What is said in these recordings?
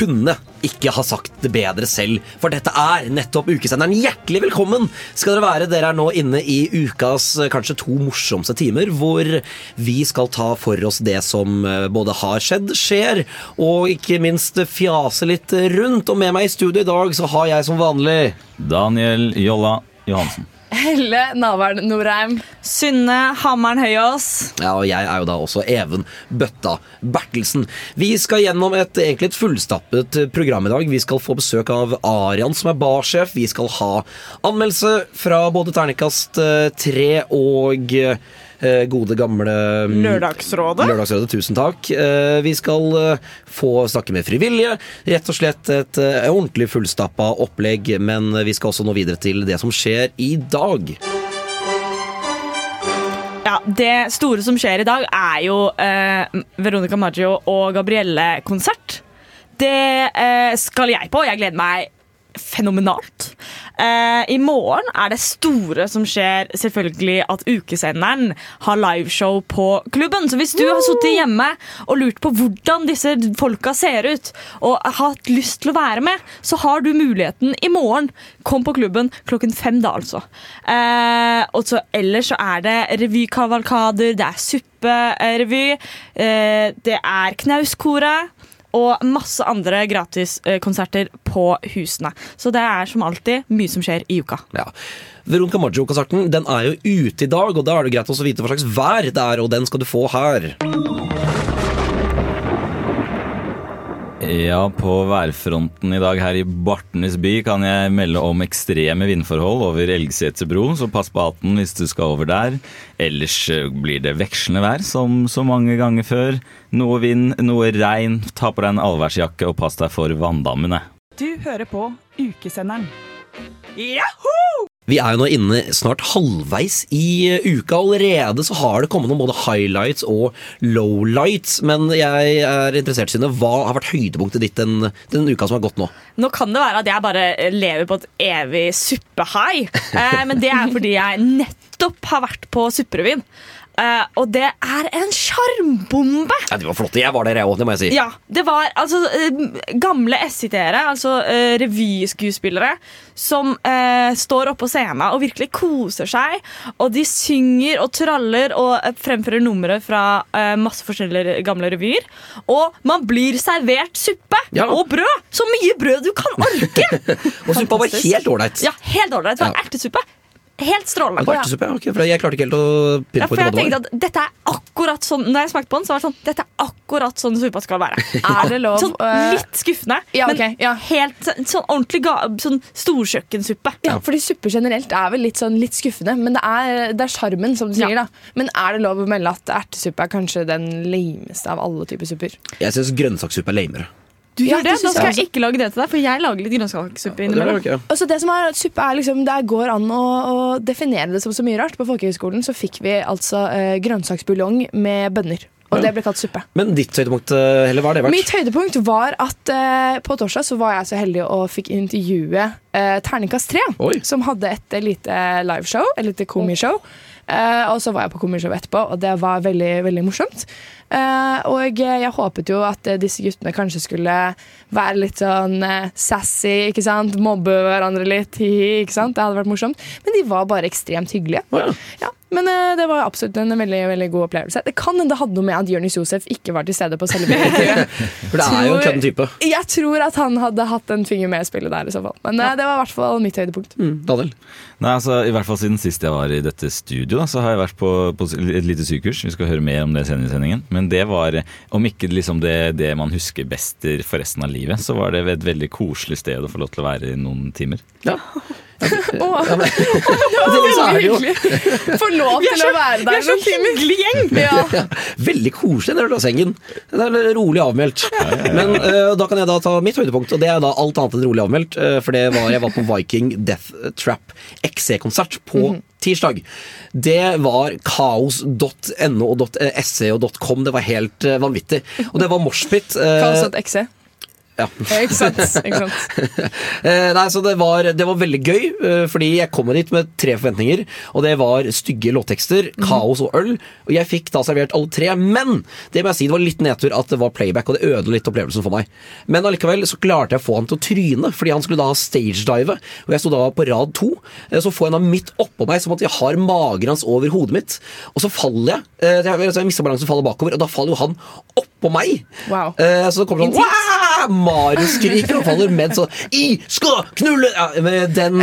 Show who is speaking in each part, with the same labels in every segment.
Speaker 1: Kunne ikke ha sagt det bedre selv, for dette er nettopp ukesenderen. Hjertelig velkommen skal dere være. Dere er nå inne i ukas eh, kanskje to morsomste timer, hvor vi skal ta for oss det som eh, både har skjedd, skjer, og ikke minst fjase litt rundt. Og med meg i studio i dag så har jeg som vanlig
Speaker 2: Daniel Jolla Johansen.
Speaker 3: Helle Navern Norheim.
Speaker 4: Synne Hammeren Høyås.
Speaker 1: Ja, og jeg er jo da også Even Bøtta Bertelsen. Vi skal gjennom et egentlig et fullstappet program i dag. Vi skal få besøk av Arian, som er barsjef. Vi skal ha anmeldelse fra både terningkast eh, tre og eh, gode, gamle mm,
Speaker 3: Lørdagsrådet.
Speaker 1: Lørdagsrådet, tusen takk. Eh, Vi skal eh, få snakke med frivillige. Rett og slett et eh, ordentlig fullstappa opplegg, men vi skal også nå videre til det som skjer i dag.
Speaker 4: Ja, Det store som skjer i dag, er jo eh, Veronica Maggio og Gabrielle-konsert. Det eh, skal jeg på. Jeg gleder meg fenomenalt. Eh, I morgen er det store som skjer, selvfølgelig at ukesenderen har liveshow på klubben. Så hvis du har sittet hjemme og lurt på hvordan disse folka ser ut, og har hatt lyst til å være med, så har du muligheten i morgen. Kom på klubben klokken fem da, altså. Eh, og så ellers så er det revykavalkader, det er supperevy, eh, det er knauskoret og masse andre gratiskonserter på husene. Så det er som alltid mye som skjer i uka.
Speaker 1: Ja. Veronica Maggio-konserten den er jo ute i dag, og da er det greit å vite hva slags vær det er, og den skal du få her.
Speaker 2: Ja, på værfronten i dag her i Bartenes by kan jeg melde om ekstreme vindforhold over Elgseter bro, så pass på hatten hvis du skal over der. Ellers eh, blir det vekslende vær, som så mange ganger før. Noe vind, noe regn. Ta på deg en allværsjakke og pass deg for vanndammene.
Speaker 5: Du hører på Ukesenderen.
Speaker 1: Vi er jo nå inne snart halvveis i eh, uka. Allerede så har det kommet noen både highlights og lowlights. Men jeg er interessert, Synne. Hva har vært høydepunktet ditt den, den uka som har gått nå?
Speaker 4: Nå kan det være at jeg bare lever på et evig suppehigh, eh, men det er fordi jeg nettopp har vært på Supperevyen. Eh, og det er en sjarmbombe!
Speaker 1: Ja, de var flotte. Jeg var der, jeg òg, det må jeg si.
Speaker 4: Ja, det var altså uh, gamle SIT-ere, altså uh, revyskuespillere, som står oppe på scenen og virkelig koser seg. Og de synger og traller og fremfører numre fra masse forskjellige gamle revyer. Og man blir servert suppe
Speaker 1: Ja.
Speaker 4: og brød! Så mye brød du kan orke!
Speaker 1: Og suppa var helt ålreit.
Speaker 4: Ja, helt ålreit. Det var
Speaker 1: Ja.
Speaker 4: ertesuppe. Helt strålende.
Speaker 1: Ja, ja. okay, for jeg klarte ikke helt å
Speaker 4: Ja, på
Speaker 1: hva det var.
Speaker 4: at dette er akkurat sånn Når jeg smakte på den, så var det sånn Dette er akkurat sånn suppa skal være.
Speaker 3: Er det lov
Speaker 4: Sånn
Speaker 3: eh,
Speaker 4: litt skuffende,
Speaker 3: Ja,
Speaker 4: men helt sånn- sånn ordentlig ga, sånn storkjøkkensuppe.
Speaker 3: Ja, fordi supper generelt er vel litt sånn litt skuffende, men det er det er sjarmen, som du sier.
Speaker 4: Ja.
Speaker 3: da Men er det lov å melde at ertesuppe er kanskje den lameste av alle typer supper?
Speaker 1: Jeg syns grønnsakssuppe er lamere.
Speaker 4: Du gjør det?
Speaker 3: det
Speaker 4: Da skal
Speaker 3: jeg
Speaker 4: ikke lage det til deg, for jeg lager litt grønnsakssuppe innimellom.
Speaker 1: Det er.
Speaker 3: Altså det som er at Suppe er liksom Det går an å, å definere det som så mye rart. På folkehøgskolen så fikk vi altså eh, grønnsaksbuljong med bønner. Og det ble kalt suppe.
Speaker 1: Men ditt høydepunkt, eh, Helle, hva har det vært?
Speaker 3: Mitt høydepunkt var at eh, på torsdag så var jeg så heldig og fikk intervjue eh, Terningkast 3,
Speaker 1: Oi.
Speaker 3: som hadde et eh, lite liveshow, et lite komishow. Eh, og så var jeg på komishow etterpå, og det var veldig, veldig morsomt. Eh, og jeg håpet jo at eh, disse guttene kanskje skulle være litt sånn eh, sassy, ikke sant? Mobbe hverandre litt, hi-hi, ikke sant? Det hadde vært morsomt. Men de var bare ekstremt hyggelige.
Speaker 1: Ja.
Speaker 3: Men uh, det var absolutt en veldig, veldig god opplevelse. Det kan hende det hadde noe med at Jonis Josef ikke var til stede på selve intervjuet.
Speaker 1: For det er jo en kødden type.
Speaker 3: Jeg tror at han hadde hatt en finger med i spillet der. i så fall Men eh, det var i hvert fall mitt høydepunkt.
Speaker 1: Mm, Daniel?
Speaker 2: Nei, altså I hvert fall siden sist jeg var i dette studio, da, så har jeg vært på, på et lite sykehus. Vi skal høre mer om det senere i sendingen. Men det var, om ikke liksom det, det man husker best for resten av livet, så var det et veldig koselig sted å få lov til å være i noen timer.
Speaker 1: Ja.
Speaker 3: Åh,
Speaker 1: Ja, men, er jo
Speaker 3: hyggelig. Få lov til å være der
Speaker 4: Vi er så hyggelig gjeng!
Speaker 3: Ja.
Speaker 1: veldig koselig den sengen. Det er rolig avmeldt. Men eh, da kan jeg da ta mitt høydepunkt, og det er da alt annet enn rolig avmeldt. eh, for det var jeg var på Viking Death Trap XC-konsert på
Speaker 3: Mhm.
Speaker 1: tirsdag. Det var kaos.no og .se og .com. Det var helt eh, vanvittig. Og det var moshpit.
Speaker 3: Kaos.exe.
Speaker 1: ja.
Speaker 3: Ikke sant? Ikke sant?
Speaker 1: Eh, nei, så det var, det var veldig gøy, eh, fordi jeg kom dit med tre forventninger. Og det var stygge låttekster, kaos og øl. Og jeg fikk da servert alle tre. Men det må jeg si, det var litt nedtur at det var playback, og det ødela litt opplevelsen for meg. Men allikevel så klarte jeg å få han til å tryne, fordi han skulle da stagedive. Og jeg sto da på rad to. Eh, Så får jeg han midt oppå meg, som at jeg har magen hans over hodet mitt. Og så faller jeg. Jeg, jeg mister balansen og faller bakover, og da faller jo han oppå meg.
Speaker 3: Wow.
Speaker 1: Så det kommer sånn «Wah!» Mario-skriker og faller med så I skal knulle! Ja, med den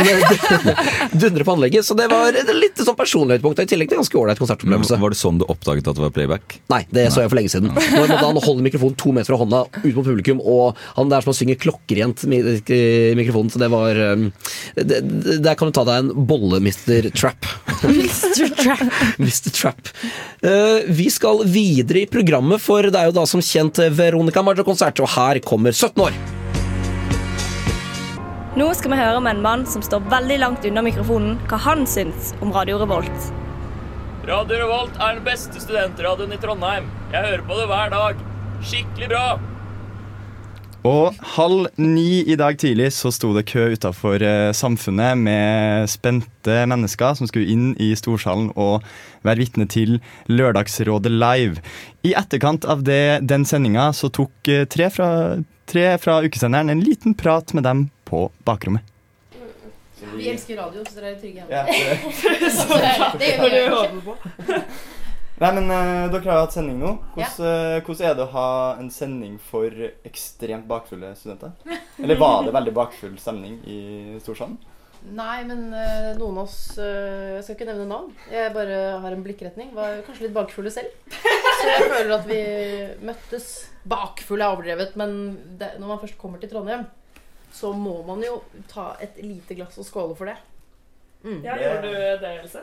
Speaker 1: dundrer på anlegget. Så det var et litt sånn personlig høydepunkt. I tillegg til ganske ålreit konsertopplevelse.
Speaker 2: Var det sånn du oppdaget at det var playback?
Speaker 1: Nei, det så jeg for lenge siden. Når han holde mikrofonen to meter fra hånda ut mot publikum, og han der som han synger klokkerent i i mikrofonen, så det var um, det, Der kan du ta deg en bolle, Mr. Trap. Mr. Trap. Eh, vi skal videre i programmet, for det er jo da som kjent Veronica Maggio-konsert, og her kommer 17 år.
Speaker 6: Nå skal vi høre med en mann som står veldig langt unna mikrofonen, hva han syns om Radio Revolt.
Speaker 7: Radio Revolt er den beste studentradioen i Trondheim. Jeg hører på det hver dag. Skikkelig bra.
Speaker 8: Og halv ni i dag tidlig så sto det kø utafor Samfunnet med spente mennesker som skulle inn i storsalen og være vitne til Lørdagsrådet live. I etterkant av det, den sendinga så tok eh, tre fra, tre fra ukesenderen en liten prat med dem på bakrommet.
Speaker 9: Vi elsker radio, så dere er trygge hjemme.
Speaker 8: Ja, det-
Speaker 9: Så det, gjør vi.
Speaker 8: Nei, men uh, dere har hatt sending nå.
Speaker 9: Ja.
Speaker 8: Hvordan, eh, hvordan er det å ha en sending for ekstremt bakfulle studenter? Eller var det veldig bakfull stemning i Storsand?
Speaker 9: Nei, men uh, noen av oss Jeg skal ikke nevne navn. Jeg bare har en blikkretning. Var kanskje litt bakfulle selv. Så jeg føler at vi møttes Bakfull er overdrevet, men det, når man først kommer til Trondheim, så må man jo ta et lite glass og skåle for det. Mm.
Speaker 4: Ja, gjør du det, Else?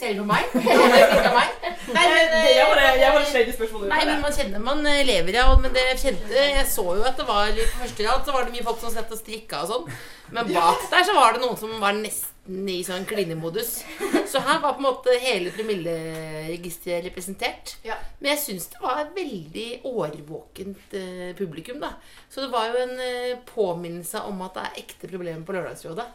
Speaker 9: Ser du på meg? Nei, men,
Speaker 4: jeg bare- jeg bare slenger spørsmålet ut
Speaker 9: Nei, men man kjenner man eh, lever, ja. Men det jeg kjente Jeg så jo at det var På første rad så var det mye folk som satt og strikka og sånn. Men bak der så var det noen som var nesten i sånn klinemodus. Så her var på en måte hele promilleregisteret representert. Men jeg syns det var et veldig årvåkent eh, publikum, da. Så det var jo en eh, påminnelse om at det er ekte problemer på Lørdagsrådet.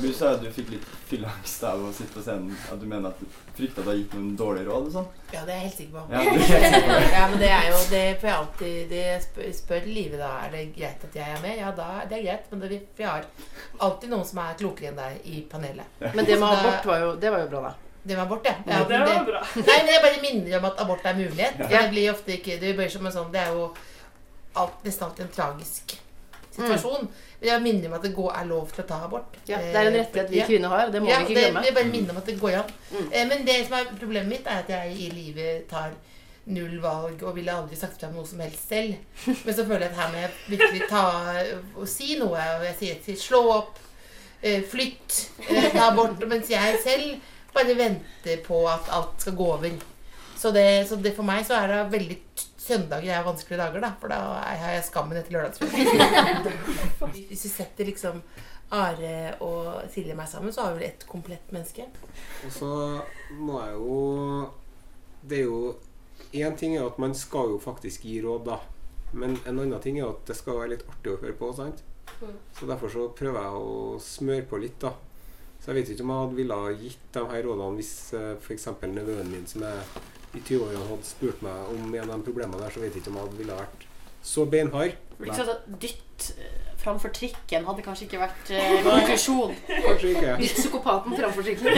Speaker 8: Du sa at du fikk litt fylleangst av å sitte på scenen. At du mener at du frykter at du har gitt noen dårlige råd og sånn?
Speaker 9: Ja, det er jeg helt sikker på.
Speaker 8: Ja, er sikker på
Speaker 9: ja, men det er jo Det får jeg alltid det spør, spør livet da Er det greit at jeg er med. Ja, da det er greit, men det, vi har alltid noen som er klokere enn deg i panelet.
Speaker 10: Men det med abort var jo, det var jo bra, da.
Speaker 9: Det med abort, ja.
Speaker 10: Ja, det var bra.
Speaker 9: Nei, men jeg bare minner om at abort er mulighet.
Speaker 10: Ja.
Speaker 9: Det blir ofte ikke Det blir som en sånn Det er jo alt, nesten alltid en tragisk situasjon. Men jeg minner om at det går, er lov til å ta abort.
Speaker 10: Ja, det er en rettighet vi kvinner har, det må
Speaker 9: ja,
Speaker 10: vi ikke
Speaker 9: det-
Speaker 10: glemme.
Speaker 9: Jeg bare minner om at det går an. Mm. Men det som er problemet mitt, er at jeg i livet tar null valg og ville aldri sagt fra om noe som helst selv. Men så føler jeg at her må jeg virkelig ta og si noe. Og jeg sier til slå opp, eh, flytt, eh, ta abort. Mens jeg selv bare venter på at alt skal gå over. Så, det, så det for meg så er det veldig Søndager er vanskelige dager, da, for da har jeg skammen etter lørdagsfrokost. Hvis vi setter liksom Are og Silje meg sammen, så har vi vel ett komplett menneske.
Speaker 11: Og så må jeg jo Det er jo Én ting er at man skal jo faktisk gi råd, da. Men en annen ting er at det skal være litt artig å høre på. sant? Så derfor så prøver jeg å smøre på litt, da. Så jeg vet ikke om jeg hadde ville ha gitt de her rådene hvis uh, f.eks. nevøen min som er i 20-årene hadde spurt meg om en av de problemene der, så vet jeg ikke om jeg ville vært så beinhard.
Speaker 10: ikke sånn Dytt eh, framfor trikken hadde kanskje ikke vært eh, konklusjon.
Speaker 11: Kanskje ikke.
Speaker 10: Dytt psykopaten framfor trikken.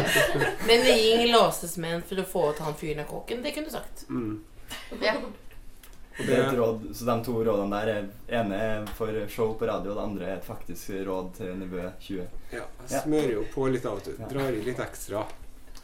Speaker 9: Men ring låsesmenn for å få ut han fyren av kåken, det kunne du sagt.
Speaker 11: Mm.
Speaker 10: Ja.
Speaker 8: Og det er et råd, så de to rådene der er ene er for show på radio, og det andre er et faktisk råd til nivå 20.
Speaker 11: Ja, jeg smører jo på litt av og til. Drar i litt ekstra.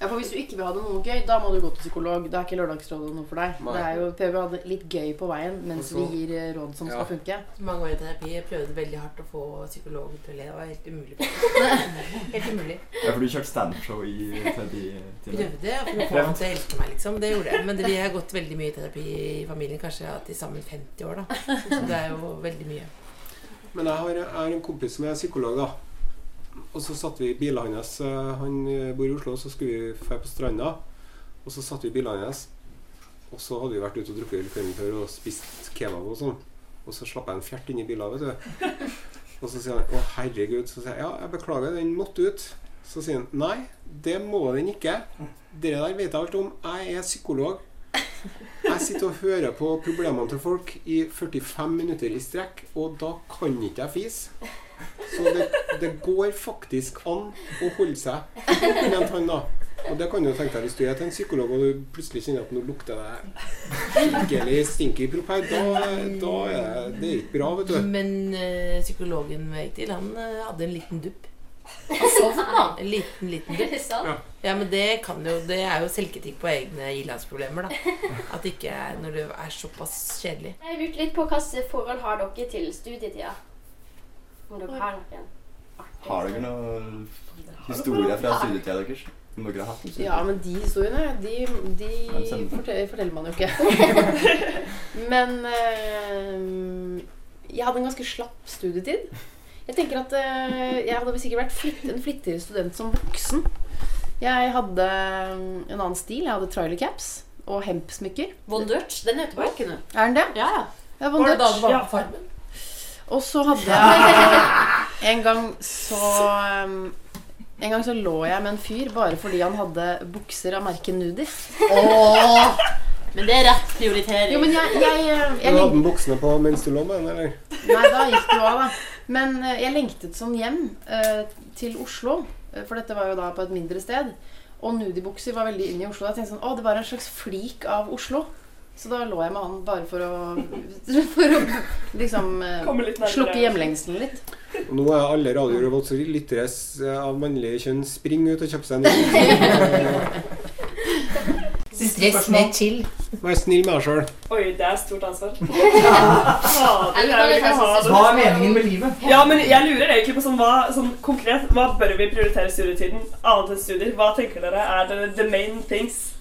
Speaker 10: Ja, for Hvis du ikke vil ha det noe gøy, da må du gå til psykolog. Da er ikke Lørdagsrådet noe for deg.
Speaker 9: Nei.
Speaker 10: Det er jo prøver å ha det litt gøy på veien mens vi gir eh, råd som skal funke.
Speaker 9: Mange år i terapi. Jeg prøvde veldig hardt å få psykolog til å le. Det var helt umulig. helt umulig.
Speaker 8: Ja, for du kjørte standup-show i terapitimen? time.
Speaker 9: Prøvde for å få han til å elske meg, liksom. Det gjorde jeg. Men det, vi har gått veldig mye i terapi i familien. Kanskje hatt til sammen 50 år, da. Så det er jo veldig mye.
Speaker 11: Men jeg har, jeg har en kompis som er psykolog, da. Og så satt vi i bilene hans. eh, Han eh, bor i Oslo, så skulle vi dra på stranda. Og så satt vi i bilene hans. Og så hadde vi vært ute og drukket øl kvelden før og spist kebab og sånn. Og så slapp jeg en fjert inn i bilen, vet du. Og så sier han 'Å, herregud'. Så sier jeg 'Ja, jeg beklager, den måtte ut'. Så sier han 'Nei, det må den ikke'. Det der vet jeg alt om. Jeg er psykolog. Jeg sitter og hører på problemene til folk i 45 minutter i strekk, og da kan ikke jeg fise. Så det, det går faktisk an å holde seg, mente han da. Og det kan du tenke deg hvis du er til en psykolog og du plutselig kjenner at nå lukter det skikkelig stinky propp her, da, da er det, ikke bra, vet du.
Speaker 9: Men øh, psykologen vi gikk til, han eh, hadde en liten dupp.
Speaker 10: Han sovna?
Speaker 9: En liten, liten dupp. Ja. ja, men det kan jo Det er jo selvkritikk på egne ilandsproblemer, da. At det ikke er når det er såpass kjedelig.
Speaker 12: Jeg lurte litt på hvilke forhold har dere til studietida? Om dere har noen?
Speaker 8: Har dere noen historier fra studietida deres? Som dere har hatt? om
Speaker 10: Ja, men de historiene, de, de forteller, forteller man jo ikke. men øh, jeg hadde en ganske slapp studietid. Jeg tenker at øh, jeg hadde sikkert vært flitt, en flittigere student som voksen. Jeg hadde mm, en annen stil. Jeg hadde trailercaps og hempsmykker. Von Dutch, den er ikke nå. Er den det?
Speaker 9: Ja, ja.
Speaker 10: Ja, Von
Speaker 9: Var det da du var på Farmen?
Speaker 10: Og så hadde jeg En gang så En gang så lå jeg med en fyr bare fordi han hadde bukser av merket Nudie.
Speaker 13: Oh! men det er rett prioritering.
Speaker 10: Jo, men jeg, jeg, jeg,
Speaker 11: Du hadde den buksene på mens du lå med den, eller?
Speaker 10: Nei, da gikk det jo av, da. Men eh, jeg lengtet sånn hjem eh, til Oslo. eh, For dette var jo da på et mindre sted. Og nudibukser var veldig inn i Oslo. Jeg tenkte sånn, å, det var en slags flik av Oslo. Så da lå jeg med han bare for å For å liksom eh, slukke hjemlengselen litt.
Speaker 11: Og nå er alle Radio Revolt så lyttere av mannlig kjønn springer ut og kjøper seg en
Speaker 9: Stress med chill.
Speaker 11: Vær snill med deg sjøl.
Speaker 3: Oi, det er stort ansvar. Hva er meningen med livet? Ja, men Jeg lurer egentlig på sånn, hva, sånn konkret, hva bør vi prioritere i studietiden? Annet enn studier. Hva tenker dere er the, the main things?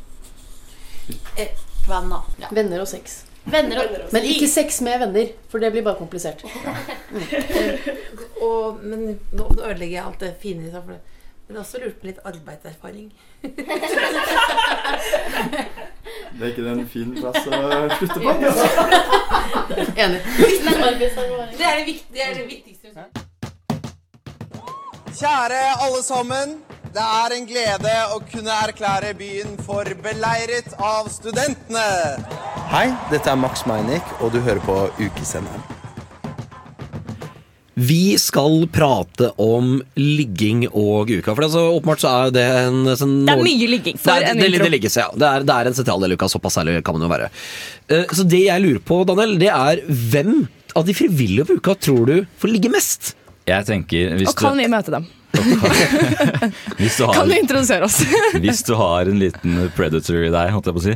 Speaker 13: Venner.
Speaker 10: Venner og sex.
Speaker 13: Venner og-
Speaker 10: Men ikke sex med venner, for det blir bare komplisert.
Speaker 9: Og, men nå, ødelegger jeg alt det fine i seg for det- Men også lurt på litt arbeidserfaring.
Speaker 8: Det er ikke en fin plass å slutte på.
Speaker 10: Enig.
Speaker 9: Det er det, vikt, det, er det viktigste.
Speaker 14: Kjære alle sammen. Det er en glede å kunne erklære byen for beleiret av studentene. Hei, dette er Max Meinick, og du hører på Ukesenderen.
Speaker 1: Vi skal prate om ligging og uka. For altså, åpenbart så er det en sånn,
Speaker 4: Det er mye ligging for
Speaker 1: det er,
Speaker 4: en
Speaker 1: det,
Speaker 4: intro.
Speaker 1: Det, ligges, ja. det, er, det er en sentral del av uka, såpass ærlig kan man jo være. Eh, Så det jeg lurer på, Daniel, det er hvem av de frivillige på uka tror du får ligge mest?
Speaker 2: Jeg tenker hvis
Speaker 4: Og kan
Speaker 2: du,
Speaker 4: vi møte dem?
Speaker 2: hvis du har
Speaker 4: Kan du introdusere oss?
Speaker 2: Hvis du har en liten predator i deg, holdt jeg på å si,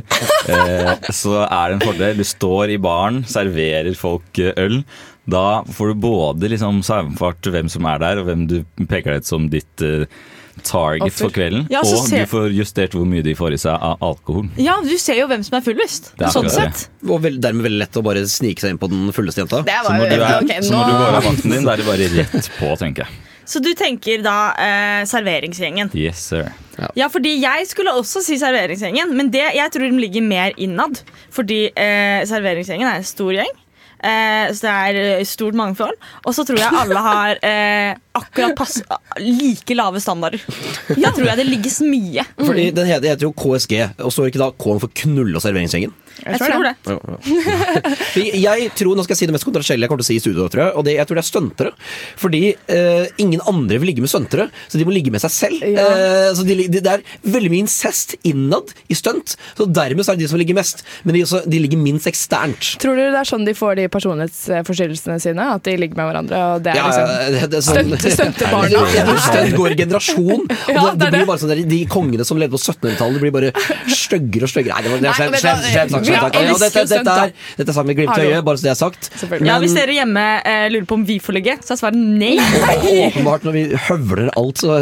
Speaker 2: eh, så er det en fordel. Du står i baren, serverer folk eh, øl. Da får du både liksom saumfart hvem som er der, og hvem du peker deg ut som ditt eh, target
Speaker 4: Offer.
Speaker 2: for kvelden.
Speaker 4: Ja,
Speaker 2: og
Speaker 4: ser-
Speaker 2: du får justert hvor mye de får i seg av alkohol.
Speaker 4: Ja, du ser jo hvem som er fullest.
Speaker 2: Det er
Speaker 4: Sånn sett.
Speaker 1: Og vel, dermed veldig lett å bare snike seg inn på den fulleste jenta.
Speaker 4: Det
Speaker 2: Så
Speaker 4: var
Speaker 2: når, er, så når du går av vakten din, da er det bare rett på, tenker jeg.
Speaker 4: Så du tenker da eh, serveringsgjengen?
Speaker 2: Yes, sir.
Speaker 4: Ja, fordi jeg skulle også si serveringsgjengen, men det, jeg tror de ligger mer innad. Fordi eh, serveringsgjengen er en stor gjeng. Eh, så det er eh, stort mangfold. Og så tror jeg alle har eh, akkurat pass, like lave standarder. Da tror jeg det ligges mye.
Speaker 1: Fordi Den heter, heter jo KSG, og står ikke da K-en for knulle- og serveringsgjengen?
Speaker 4: Jeg tror det.
Speaker 1: Ja, ja. Jeg tror, Nå skal jeg si det mest kontroversielle jeg kommer til å si i studio, tror jeg. Og det, jeg tror det er stuntere. Fordi uh, ingen andre vil ligge med stuntere, så de må ligge med seg selv. Eh, så de, de, det er veldig mye incest innad i stunt, så dermed så er det de som ligger mest. Men de, også, de ligger minst eksternt.
Speaker 3: Tror du det er sånn de får de personlighetsforstyrrelsene sine? At de ligger med hverandre? Og det er
Speaker 1: Ja,
Speaker 3: liksom
Speaker 1: det, det sånn,
Speaker 3: Stuntebarna.
Speaker 1: Stunt går i generasjon. Og
Speaker 3: Ja,
Speaker 1: det,
Speaker 3: det
Speaker 1: det blir
Speaker 3: det.
Speaker 1: bare sånn der, De kongene som levde på 1700-tallet, blir bare styggere og styggere. Nei, det var det er det,
Speaker 3: det,
Speaker 1: slemt sagt, sagt. Ja, dette, dette, er, dette er sammen med glimt i øyet, bare så det er sagt.
Speaker 4: Ja, Hvis dere hjemme eh, lurer på om vi får ligge, så er svaret nei.
Speaker 1: Åpenbart, når vi høvler alt så,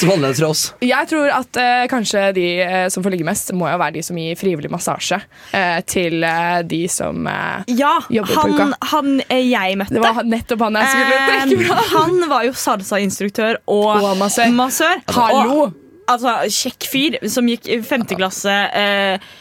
Speaker 1: som annerledes fra oss.
Speaker 3: Jeg tror at eh, kanskje de eh, som får ligge mest, må jo være de som gir frivillig massasje eh, til eh, de som eh,
Speaker 4: Ja,
Speaker 3: jobber på
Speaker 4: uka.
Speaker 3: uka.
Speaker 4: han jeg møtte
Speaker 3: Det var nettopp han jeg skulle trekke fra.
Speaker 4: Han var jo salsa-instruktør og,
Speaker 3: Og massør. Hallo!
Speaker 4: Og, altså, kjekk fyr som gikk i femte klasse. Eh,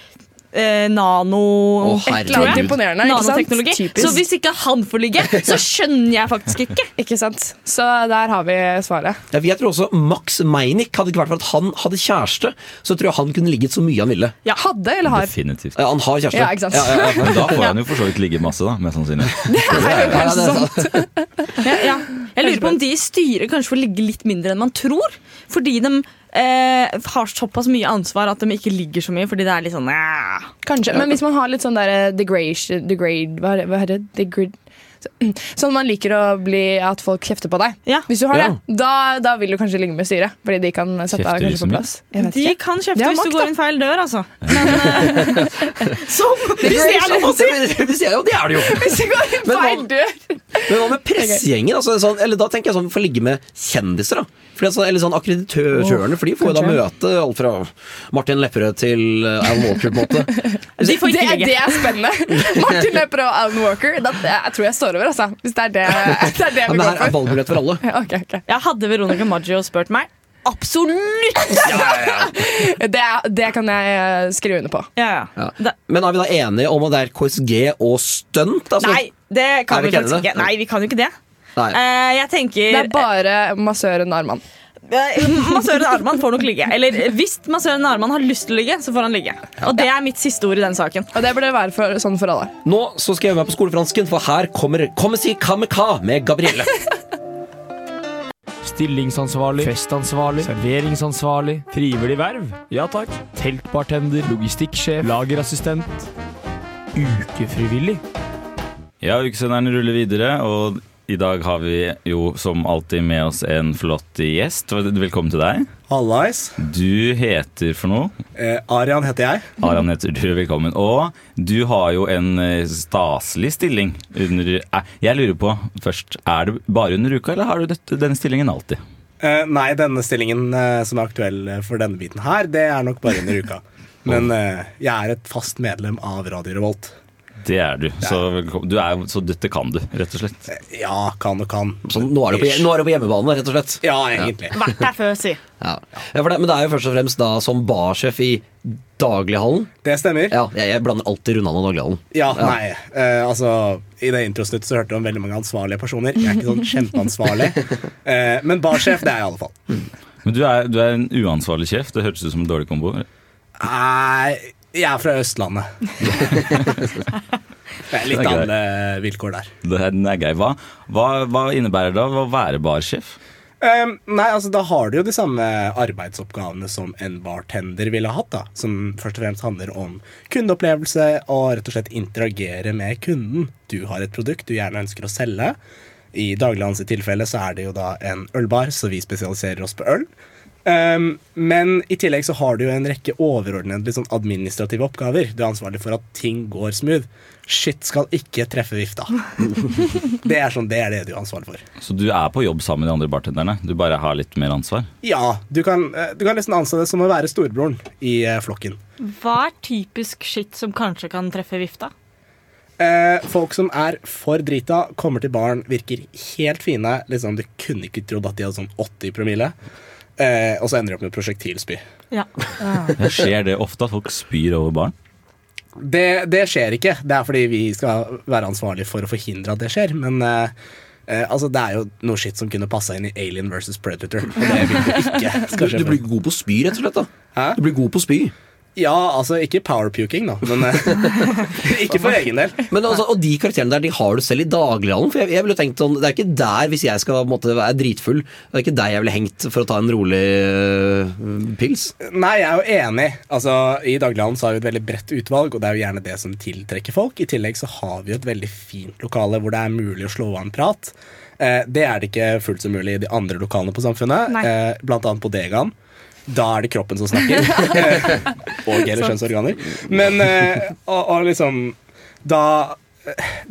Speaker 4: eh, nano
Speaker 1: Oh,
Speaker 4: et eller annet.
Speaker 3: Imponerende.
Speaker 4: Nanoteknologi. Så hvis ikke han får ligge, så skjønner jeg faktisk ikke.
Speaker 3: Ikke sant? Så der har vi svaret.
Speaker 1: Ja, jeg tror også Max Meinick hadde ikke vært for at han hadde kjæreste, så tror jeg han kunne ligget så mye han ville.
Speaker 3: Ja, hadde eller har?
Speaker 2: Definitivt.
Speaker 1: Ja, han har kjæreste.
Speaker 3: Ja, ikke sant?
Speaker 1: Ja, ja, ja.
Speaker 2: Men da får han jo for så vidt ligge masse, da, mest sannsynlig.
Speaker 1: Ja, ja, det er sant.
Speaker 4: Ja, ja. Jeg lurer på om de i styret kanskje får ligge litt mindre enn man tror. Fordi de eh, har såpass mye ansvar at de ikke ligger så mye. Fordi det er litt sånn eh.
Speaker 3: Kanskje. Men hvis man har litt sånn der degrade, degrade Hva er det? Hva er det? Degrade Sånn man liker å bli at folk kjefter på deg. Hvis du har
Speaker 4: Ja.
Speaker 3: det, da, da vil du kanskje ligge med styret. Fordi de kan sette deg kanskje på plass.
Speaker 4: De
Speaker 3: ikke.
Speaker 4: kan kjefte
Speaker 3: Det
Speaker 4: hvis du går inn feil dør, altså. Men eh, Som Hvis det er lov å si!
Speaker 1: Jo, det er det jo.
Speaker 3: Hvis du går inn feil dør.
Speaker 1: Men hva med pressegjengen? Altså, sånn, eller da tenker jeg sånn, få ligge med kjendiser, da. Fordi, altså, eller sånn Akkreditørene, for de får jo da møte alt fra Martin Lepperød til uh, Alan Walker, på en måte.
Speaker 4: De får ikke
Speaker 3: det,
Speaker 4: ligge.
Speaker 3: det er spennende. Martin Lepperød og Alan Walker. Da, jeg tror jeg står over, altså. Hvis det er det, det, er det
Speaker 1: Ja,
Speaker 3: vi
Speaker 1: men
Speaker 3: går
Speaker 1: her er
Speaker 3: for.
Speaker 1: valgmulighet for alle.
Speaker 3: Ja, okay, ok.
Speaker 4: Jeg hadde Veronica Maggio spurt meg. Absolutt!
Speaker 3: Det, det kan jeg eh, skrive under på.
Speaker 4: Ja, ja.
Speaker 1: Ja. Men er vi da enige om at det er KSG og stunt? Altså?
Speaker 4: Nei, det kan
Speaker 1: vi
Speaker 4: vi
Speaker 1: ikke
Speaker 4: faktisk ikke. Nei, vi kan jo ikke det.
Speaker 1: Nei.
Speaker 4: Eh, jeg tenker
Speaker 3: Det er bare massøren Arman.
Speaker 4: Massøren Arman får nok ligge. Eller hvis massøren Arman har lyst til å ligge, så får han ligge. Og det er mitt siste ord i den saken.
Speaker 3: Og det burde være for, sånn for alle.
Speaker 1: Nå så skal jeg øve meg på skolefransken, for her kommer Kom si kameka med Gabrielle.
Speaker 15: Stillingsansvarlig, festansvarlig, serveringsansvarlig, frivillig verv, ja takk, teltbartender, logistikksjef, lagerassistent, ukefrivillig.
Speaker 2: Ja, ukesenderen ruller videre, og i dag har vi jo som alltid med oss en flott gjest. Velkommen til deg.
Speaker 16: Hallais.
Speaker 2: Du heter for noe?
Speaker 16: Eh, Arian heter jeg.
Speaker 2: Arian heter du, velkommen. Og du har jo en eh, staselig stilling under eh, Jeg lurer på først, er det bare under uka, eller har du dette, denne stillingen alltid?
Speaker 16: Eh, nei, denne stillingen eh, som er aktuell eh, for denne biten her, det er nok bare under uka. Men jeg er et fast medlem av Radio Revolt.
Speaker 2: Det er du. Så, du er, så dette kan du, rett og slett.
Speaker 16: Ja, kan og kan.
Speaker 1: Så nå er du på, nå er du på hjemmebane, rett og slett.
Speaker 16: Ja, egentlig.
Speaker 4: Vært der før, si.
Speaker 1: Ja. Ja, for det, men det er jo først og fremst da som barsjef i Daglighallen.
Speaker 16: Det stemmer.
Speaker 1: Ja, jeg, jeg blander alltid Rundan og Daglighallen.
Speaker 16: Ja, nei. Eh, altså, I det introsnuttet så hørte du om veldig mange ansvarlige personer. Jeg er ikke sånn kjempeansvarlig. Eh, men barsjef, det er jeg i alle fall.
Speaker 2: Men du er, du er en uansvarlig sjef. Det hørtes ut som en dårlig kombo.
Speaker 16: Nei, jeg er fra Østlandet. Det er litt andre vilkår der.
Speaker 2: Det er, den er grei. Hva, hva, hva innebærer det å være barsjef?
Speaker 16: Um, nei, altså Da har du jo de samme arbeidsoppgavene som en bartender ville hatt. da Som først og fremst handler om kundeopplevelse og rett og slett interagere med kunden. Du har et produkt du gjerne ønsker å selge. I Daglighandels tilfelle så er det jo da en ølbar, så vi spesialiserer oss på øl. Um, men i tillegg så har du jo en rekke overordnede sånn administrative oppgaver. Du er ansvarlig for at ting går smooth. Shit skal ikke treffe vifta. det, er sånn, det er det du er ansvarlig for.
Speaker 2: Så du er på jobb sammen med de andre bartenderne? Du bare har litt mer ansvar?
Speaker 16: Ja, du kan, eh, du kan nesten anse det som å være storebroren i eh, flokken.
Speaker 4: Hva er typisk shit som kanskje kan treffe vifta?
Speaker 16: Eh, folk som er for drita, kommer til baren, virker helt fine. Liksom, du kunne ikke trodd at de hadde sånn 80 promille. Eh, og så ender de opp med prosjektilspy.
Speaker 4: Ja.
Speaker 2: Ja, Skjer det ofte at folk spyr over barn?
Speaker 16: Det, det skjer ikke. Det er fordi vi skal være ansvarlige for å forhindre at det skjer. Men eh, eh, altså, det er jo noe skitt som kunne passa inn i Alien versus Predator. Og det vil du ikke
Speaker 1: Du, du blir god på spy, rett og slett. da Du blir god på spy.
Speaker 16: Ja, altså ikke powerpuking, da. Men eh, ikke for egen del.
Speaker 1: Men altså, Og de karakterene der, de har du selv i daglighallen? For jeg, jeg ville tenkt sånn, Det er ikke der, hvis jeg skal måtte være dritfull, det er ikke der jeg ville hengt for å ta en rolig uh, pils.
Speaker 16: Nei, jeg er jo enig. Altså, I daglighallen så har vi et veldig bredt utvalg, og det er jo gjerne det som tiltrekker folk. I tillegg så har vi jo et veldig fint lokale hvor det er mulig å slå av en prat. Eh, det er det ikke fullt så mulig i de andre lokalene på Samfunnet, eh, blant annet Bodegaen. Da er det kroppen som snakker. og eller kjønnsorganer. Men eh, og, og liksom da,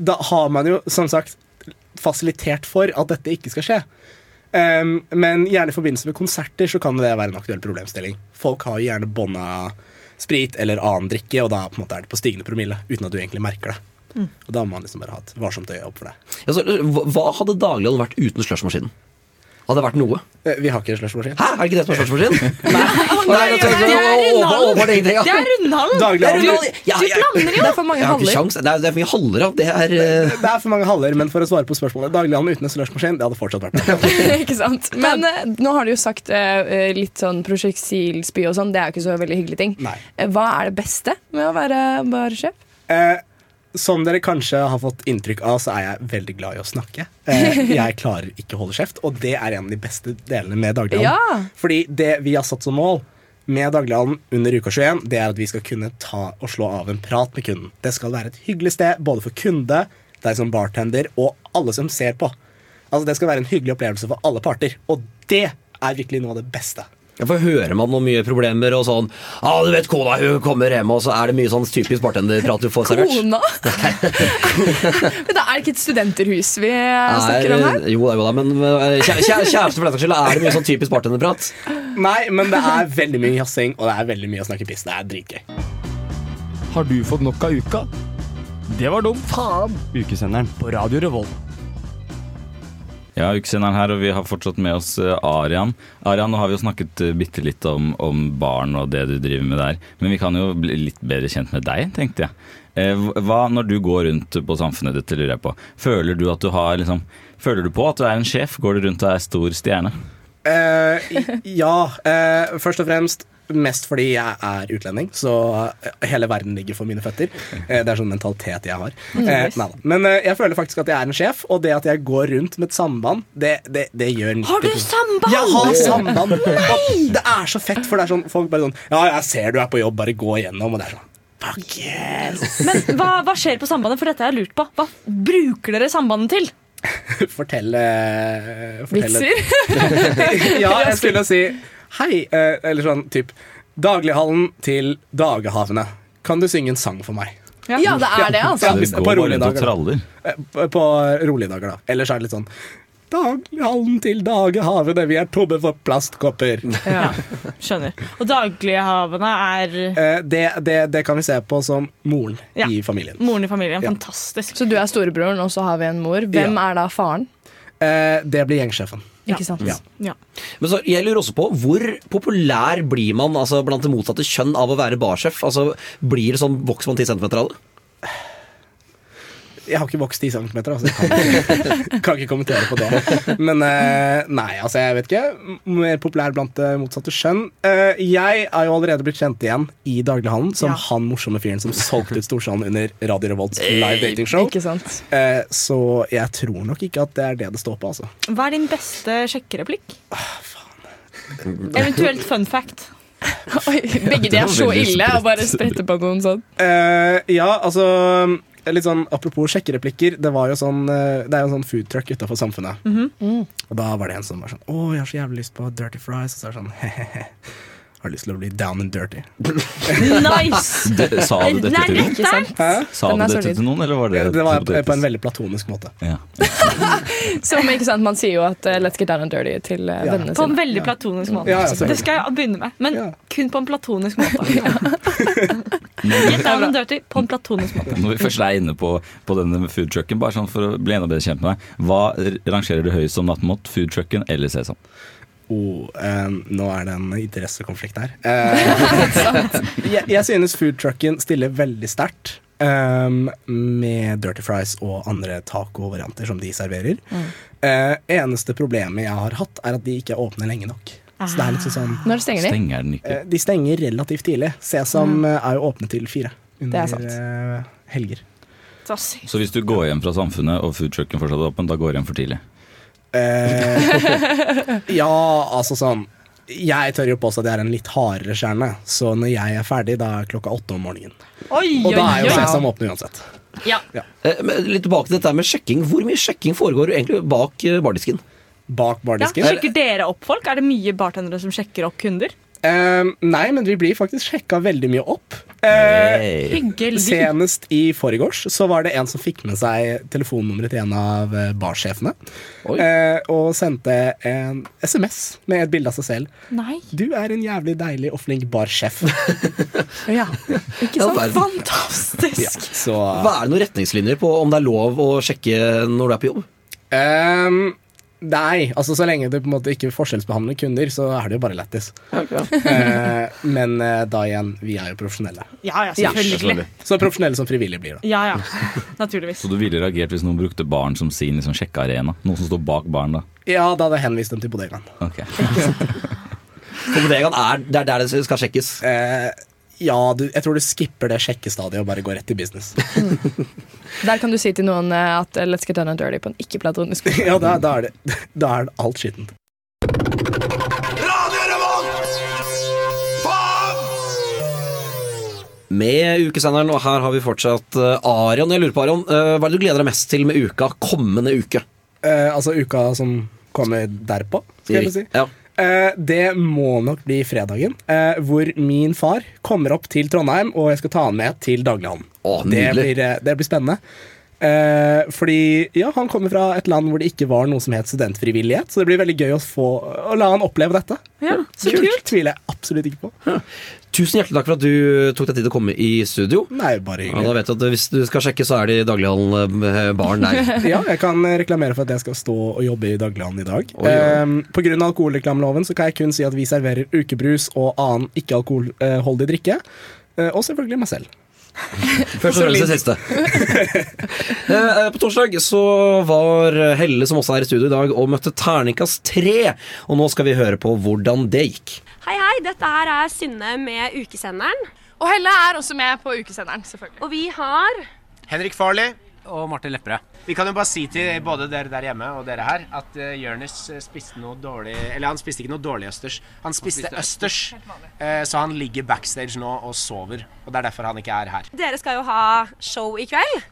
Speaker 16: da har man jo som sagt fasilitert for at dette ikke skal skje. Um, men gjerne i forbindelse med konserter så kan det være en aktuell problemstilling. Folk har jo gjerne bånda sprit eller annen drikke, og da på en måte er det på stigende promille uten at du egentlig merker det.
Speaker 1: Mm.
Speaker 16: Og da må man liksom bare ha et varsomt øye opp for det.
Speaker 1: Ja, hva- hva hadde daglig vært uten slushmaskinen? Hadde det vært noe?
Speaker 16: Eh, Vi har ikke slushmaskin.
Speaker 1: Hæ, er det ikke det som er slushmaskin?
Speaker 4: Nei, det er Rundhallen! Det er Rundhallen! Du,
Speaker 1: Ja,
Speaker 4: du blander jo!
Speaker 3: Det er for mange haller.
Speaker 1: Det er, det er for mange haller. Det er øh,
Speaker 16: Det er for mange haller, men for å svare på spørsmålet Dagligdagen uten en slushmaskin, det hadde fortsatt vært det.
Speaker 3: ikke sant? Men eh, nå har du jo sagt eh, litt sånn prosjektilspy og sånn. Det er jo ikke så veldig hyggelig ting.
Speaker 16: Nei.
Speaker 3: Eh, Hva er det beste med å være barsjef?
Speaker 16: Eh, som dere kanskje har fått inntrykk av, så er jeg veldig glad i å snakke. Eh, jeg klarer ikke å holde kjeft, og det er en av de beste delene med Dagligdalen.
Speaker 3: Ja.
Speaker 16: Fordi det vi har satt som mål med Dagligdalen under uka 21, det er at vi skal kunne ta og slå av en prat med kunden. Det skal være et hyggelig sted både for kunde, deg som bartender og alle som ser på. Altså Det skal være en hyggelig opplevelse for alle parter, og det er virkelig noe av det beste.
Speaker 1: Ja, for Hører man noen mye problemer og sånn ah, du vet kona hun kommer hjem, og så er det mye sånn typisk bartenderprat du får servert?
Speaker 3: Kona? Men da er det ikke et studenterhus vi eh, snakker om her?
Speaker 1: Jo da, jo da, men kjæ- kjæ- kjæreste for den saks skyld, er det mye sånn typisk bartenderprat?
Speaker 16: Nei, men det er veldig mye jazzing, og det er veldig mye å snakke piss. Det er dritgøy.
Speaker 15: Har du fått nok av uka? Det var dumt.
Speaker 8: Faen! Ukesenderen.
Speaker 15: På Radio Revolt.
Speaker 2: Ja, ukesenderen her, og vi har fortsatt med oss eh, Arian. Arian, nå har vi jo snakket uh, bitte litt om, om barn og det du driver med der. Men vi kan jo bli litt bedre kjent med deg, tenkte jeg. Eh, hva, når du går rundt på samfunnet ditt, lurer jeg på, føler du at du har liksom Føler du på at du er en sjef? Går du rundt og er stor stjerne?
Speaker 16: Uh, ja. Uh, først og fremst mest fordi jeg er utlending, så eh, hele verden ligger for mine føtter. Eh, det er sånn mentalitet jeg har.
Speaker 3: Mm.
Speaker 16: Eh. Men eh, jeg føler faktisk at jeg er en sjef, og det at jeg går rundt med et samband, det, det, det gjør 90
Speaker 4: Har du samband?
Speaker 16: Jeg har samband! Nei! det er så fett, for det er sånn folk bare sånn Ja, jeg ser du er på jobb, bare gå igjennom. Og det er sånn Fuck yes!
Speaker 4: Men hva, hva skjer på sambandet? For dette har jeg lurt på. Hva bruker dere sambandet til?
Speaker 16: Fortelle
Speaker 3: Vitser?
Speaker 16: ja, jeg skulle si hei, eh, eller sånn typ Daglighallen til Dagehavene. Kan du synge en sang for meg?
Speaker 3: Ja, det er det, altså.
Speaker 16: Ja, på
Speaker 2: bare
Speaker 16: rolige
Speaker 2: rundt og
Speaker 16: dager. da.
Speaker 2: traller.
Speaker 16: Eh, På, på rolige dager, da. Ellers er det litt sånn Daglighallen til Dagehavene, vi er tomme for plastkopper.
Speaker 4: Ja, skjønner. Og daglighavene er
Speaker 16: Eh, det, det, det kan vi se på som moren
Speaker 4: Ja.
Speaker 16: i familien.
Speaker 4: moren i familien.
Speaker 16: Ja.
Speaker 4: Fantastisk.
Speaker 3: Så du er storebroren, og så har vi en mor. Hvem er da faren?
Speaker 16: Eh, det blir gjengsjefen.
Speaker 3: Ikke sant?
Speaker 16: Ja.
Speaker 4: Ja.
Speaker 1: Men så, jeg lurer også på, Hvor populær blir man altså, blant det motsatte kjønn av å være barsjef? Altså, blir det sånn, Vokser man 10 cm av det?
Speaker 16: Jeg har ikke vokst 10 cm, altså jeg kan ikke, kan ikke kommentere på det. Men eh, nei, altså jeg vet ikke. Mer populær blant det motsatte skjønn. Eh, jeg er jo allerede blitt kjent igjen i daglighandelen som
Speaker 3: Ja.
Speaker 16: han morsomme fyren som solgte ut Storsalen under Radio Revolts live datingshow.
Speaker 3: Ikke sant?
Speaker 16: Eh, så jeg tror nok ikke at det er det det står på, altså.
Speaker 4: Hva er din beste sjekkereplikk? Eventuelt fun fact.
Speaker 3: Oi, begge de er så ille å bare sprette på noen sånn.
Speaker 16: Uh, ja, altså Litt sånn Apropos sjekkereplikker. Det, var jo sånn, eh, det er jo en sånn foodtruck utafor Samfunnet. Og da var det en som var sånn Å, jeg har så jævlig lyst på dirty fries. Og så er det sånn He-he-he. Har lyst til å bli down and dirty.
Speaker 4: Nice!
Speaker 2: Det, sa du dette til noen? Sa du dette til noen, eller var det
Speaker 16: Det var på, på en veldig platonisk måte.
Speaker 2: ja.
Speaker 3: Som, ikke sant, Man sier jo at uh, 'let's get down and dirty' til uh,
Speaker 16: Ja.
Speaker 3: vennene
Speaker 4: På en veldig platonisk måte.
Speaker 16: Ja, ja,
Speaker 4: det skal jeg begynne med, men
Speaker 16: Ja.
Speaker 4: kun på en platonisk måte. Get down and dirty på en platonisk måte.
Speaker 2: Når vi først er inne på, på denne foodtrucken, bare sånn for å bli enda bedre kjent med deg, hva rangerer du høyest som nattmat? Foodtrucken eller Sesam?
Speaker 16: Oh, eh, nå er det en interessekonflikt her. Eh, jeg, jeg synes foodtrucken stiller veldig sterkt. eh, med dirty fries og andre taco-varianter som de serverer. Eh, eneste problemet jeg har hatt, er at de ikke er åpne lenge nok. Så det er litt sånn
Speaker 3: Når stenger de?
Speaker 2: Stenger den ikke?
Speaker 16: Eh, De stenger relativt tidlig. Sesam mm. er jo åpne til fire
Speaker 3: Det
Speaker 16: under
Speaker 3: er sant.
Speaker 16: eh, helger.
Speaker 2: Så hvis du går hjem fra Samfunnet og foodtrucken fortsatt er åpen, da går du hjem for tidlig?
Speaker 16: Eh, ja, altså sånn Jeg tør jo påstå at jeg er en litt hardere stjerne, så når jeg er ferdig, da er klokka åtte om morgenen.
Speaker 4: Oi,
Speaker 16: Og da er jo. Sesam åpne uansett.
Speaker 4: Ja.
Speaker 1: Eh, men Litt tilbake til dette med sjekking. Hvor mye sjekking foregår egentlig bak eh, bardisken?
Speaker 16: Bak
Speaker 4: Ja, sjekker dere opp folk? Er det mye bartendere som sjekker opp kunder?
Speaker 16: Eh, nei, men vi blir faktisk sjekka veldig mye opp. Uh,
Speaker 4: Hey.
Speaker 16: Senest i forgårs så var det en som fikk med seg telefonnummeret til en av eh, barsjefene. Uh, og sendte en SMS med et bilde av seg selv.
Speaker 4: Nei.
Speaker 16: Du er en jævlig deilig og flink barsjef.
Speaker 4: Ja. Ikke sant?
Speaker 1: verden.
Speaker 4: Fantastisk.
Speaker 16: Ja, så
Speaker 1: Hva Er det noen retningslinjer på om det er lov å sjekke når du er på jobb?
Speaker 16: Ehm, Nei, altså så lenge du på en måte ikke forskjellsbehandler kunder, så er det jo bare lættis. Eh, men eh, da igjen, vi er jo profesjonelle.
Speaker 4: Ja, ja, selvfølgelig.
Speaker 16: Så profesjonelle som frivillige blir, da.
Speaker 4: Ja, ja. Naturligvis.
Speaker 2: Så du ville reagert hvis noen brukte baren som sin liksom, sjekkearena? Noen som står bak baren, da?
Speaker 16: Ja, da hadde jeg henvist dem til bodegaen.
Speaker 2: Ok.
Speaker 1: For bodegaen er, det er der det skal sjekkes?
Speaker 16: Eh, ja, du, jeg tror du skipper det sjekkestadiet og bare går rett til business.
Speaker 3: Der kan du si til noen eh, at eh, let's get done and dirty på en ikke-platonisk måte.
Speaker 16: ja, da, da, er det, da er det alt skittent.
Speaker 1: Med ukesenderen, og her har vi fortsatt Arian. Jeg lurer på, Arion, eh, hva er det du gleder deg mest til med uka kommende uke?
Speaker 16: Eh, altså uka som kommer derpå, skal jeg si.
Speaker 1: Ja.
Speaker 16: Eh, det må nok bli fredagen, eh, hvor min far kommer opp til Trondheim, og jeg skal ta han med til daglighandelen.
Speaker 1: Å,
Speaker 16: det, blir, eh, det blir spennende. Eh, fordi ja, han kommer fra et land hvor det ikke var noe som het studentfrivillighet, så det blir veldig gøy å, få, å la han oppleve dette.
Speaker 4: Ja, så
Speaker 16: kult.
Speaker 4: kult.
Speaker 16: tviler jeg absolutt ikke på.
Speaker 1: Tusen hjertelig takk for at du tok deg tid til å komme i studio.
Speaker 16: Nei, bare
Speaker 1: Ja, da vet du at Hvis du skal sjekke, så er det i daglighandelen-baren der.
Speaker 16: ja, jeg kan reklamere for at jeg skal stå og jobbe i daglighandelen i dag.
Speaker 1: Oi, oi.
Speaker 16: Eh, på grunn av alkoholreklameloven så kan jeg kun si at vi serverer ukebrus og annen ikke-alkoholholdig drikke. Eh, og selvfølgelig meg selv.
Speaker 1: Først og fremst det siste. Eh, På torsdag så var Helle, som også er i studio i dag, og møtte terningkast tre. Og nå skal vi høre på hvordan det gikk.
Speaker 17: Hei, hei. Dette her er Synne med Ukesenderen.
Speaker 3: Og Helle er også med på Ukesenderen, selvfølgelig.
Speaker 17: Og vi har
Speaker 18: Henrik Farley og Martin Lepperød. Vi kan jo bare si til både dere der hjemme og dere her at uh, Jonis eh, spiste noe dårlig Eller han spiste ikke noe dårlig østers. Han spiste østers, eh, så han ligger backstage nå og sover. Og det er derfor han ikke er her.
Speaker 17: Dere skal jo ha show i kveld.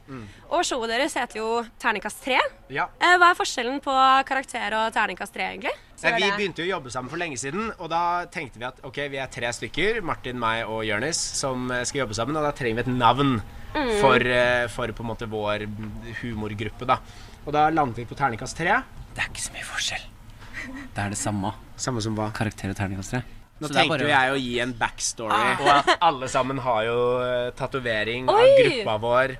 Speaker 17: Og showet deres heter jo Terningkast 3.
Speaker 18: Ja.
Speaker 17: Eh, Hva er forskjellen på karakter og terningkast 3, egentlig? Så
Speaker 18: Nei,
Speaker 17: er
Speaker 18: vi
Speaker 17: det-
Speaker 18: begynte jo å jobbe sammen for lenge siden, og da tenkte vi at ok, vi er tre stykker, Martin, meg og Jonis, som eh, skal jobbe sammen, og da trenger vi et navn
Speaker 17: Mm.
Speaker 18: for, eh, for på en måte vår humorgruppe, da. Og da landet vi på terningkast tre.
Speaker 19: Det er ikke så mye forskjell. Det er det samme.
Speaker 18: Samme som hva?
Speaker 19: Karakter og terningkast tre.
Speaker 18: Nå tenkte
Speaker 19: bare-
Speaker 18: jo jeg å gi en backstory,
Speaker 19: Ah.
Speaker 18: og at alle sammen har jo eh, tatovering av gruppa vår.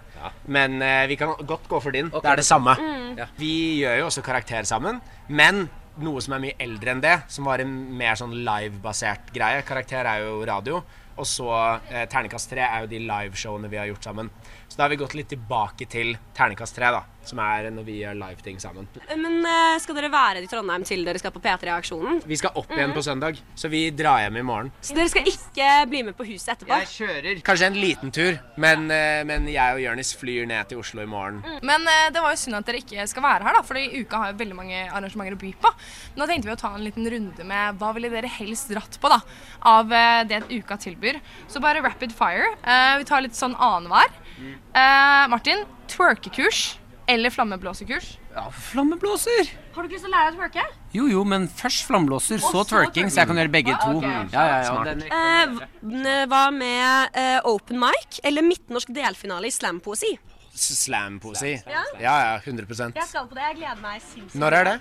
Speaker 18: Men uh, vi kan godt gå for din. det er det samme.
Speaker 17: Mm.
Speaker 18: Ja. Vi gjør jo også karakter sammen, men noe som er mye eldre enn det, som var en mer sånn live-basert greie. Karakter er jo radio, og så eh, Terningkast 3 er jo de liveshowene vi har gjort sammen. Så da har vi gått litt tilbake til Terningkast 3, da, som er når vi gjør live-ting sammen.
Speaker 17: Men eh, skal dere være i Trondheim til dere skal på P3-aksjonen?
Speaker 18: Vi skal opp igjen
Speaker 17: Mm.
Speaker 18: på søndag, så vi drar hjem i morgen.
Speaker 17: Så dere skal ikke bli med på huset etterpå?
Speaker 18: Jeg kjører kanskje en liten tur, men, eh, men jeg og Jørnis flyr ned til Oslo i morgen.
Speaker 3: Men eh, det var jo synd at dere ikke skal være her, da, fordi uka har jo veldig mange arrangementer å by på. Nå tenkte vi å ta en liten runde med hva ville dere helst dratt på da, av det uka tilbyr. Så bare rapid fire. Eh, vi tar litt sånn annenhver. Eh, Martin, twerkekurs eller flammeblåsekurs?
Speaker 19: Ja, flammeblåser!
Speaker 17: Har du ikke lyst til å lære deg å twerke?
Speaker 19: Jo, jo, men først flammeblåser, så
Speaker 17: så
Speaker 19: twerking, så jeg kan gjøre begge to.
Speaker 17: Okay.
Speaker 19: Ja, ja, ja.
Speaker 17: Eh, v- hva med uh, open mic eller midtnorsk delfinale i slampoesi?
Speaker 18: Slampoesi.
Speaker 17: Ja.
Speaker 18: Ja, ja, 100
Speaker 17: Jeg skal på det. Jeg gleder meg sinnssykt.
Speaker 18: Når er det?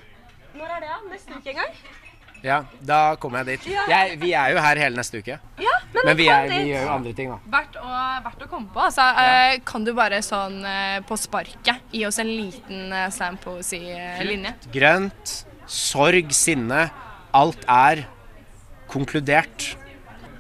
Speaker 17: Når er det? ja? Neste uke en gang?
Speaker 18: Ja, da kommer jeg dit.
Speaker 17: Ja.
Speaker 18: Jeg, vi er jo her hele neste uke.
Speaker 3: Ja,
Speaker 18: Men vi, er, vi gjør jo andre ting, da.
Speaker 3: Verdt å, verdt å komme på. Altså, eh, kan du bare sånn eh, på sparket gi oss en liten uh, slampoesi-linje?
Speaker 18: Grønt, sorg, sinne. Alt er konkludert.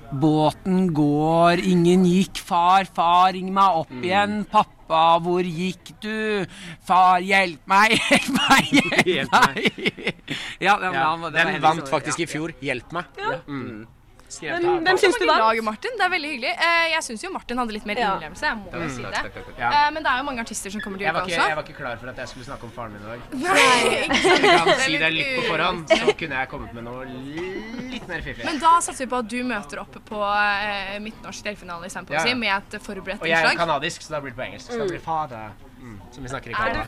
Speaker 19: Båten går, ingen gikk. Far, far, ring meg opp igjen. Pappa, Pappa, hvor gikk du? Far, hjelp meg! Hjelp meg! Hjelp
Speaker 18: meg.
Speaker 19: ja, den, den, det
Speaker 18: den vant faktisk i fjor. Hjelp meg.
Speaker 3: Ja.
Speaker 18: Mm. Skrevet
Speaker 3: Hvem, hvem syns du vant? Laget Martin, det er veldig hyggelig. Eh, jeg syns jo Martin hadde litt mer innlevelse. Jeg må jo
Speaker 18: Mm,
Speaker 3: si det.
Speaker 18: takk, takk, takk. Ja.
Speaker 3: Eh, men det er jo mange artister som kommer til uka også.
Speaker 18: jeg var ikke klar for at jeg skulle snakke om faren min i dag.
Speaker 3: Nei, ikke sant.
Speaker 18: Jeg kan si det
Speaker 3: litt
Speaker 18: på forhånd, så kunne jeg kommet med noe litt mer fiffig.
Speaker 3: Men da satser vi på at du møter opp på eh, Midtnorsk delfinale i Sandpoesi
Speaker 18: Ja, si.
Speaker 3: med et forberedt
Speaker 18: Og jeg er
Speaker 3: innslag.
Speaker 18: kanadisk, så da blir det på engelsk. Så da
Speaker 3: Mm.
Speaker 18: blir det father. Mm, som vi snakker i Canada.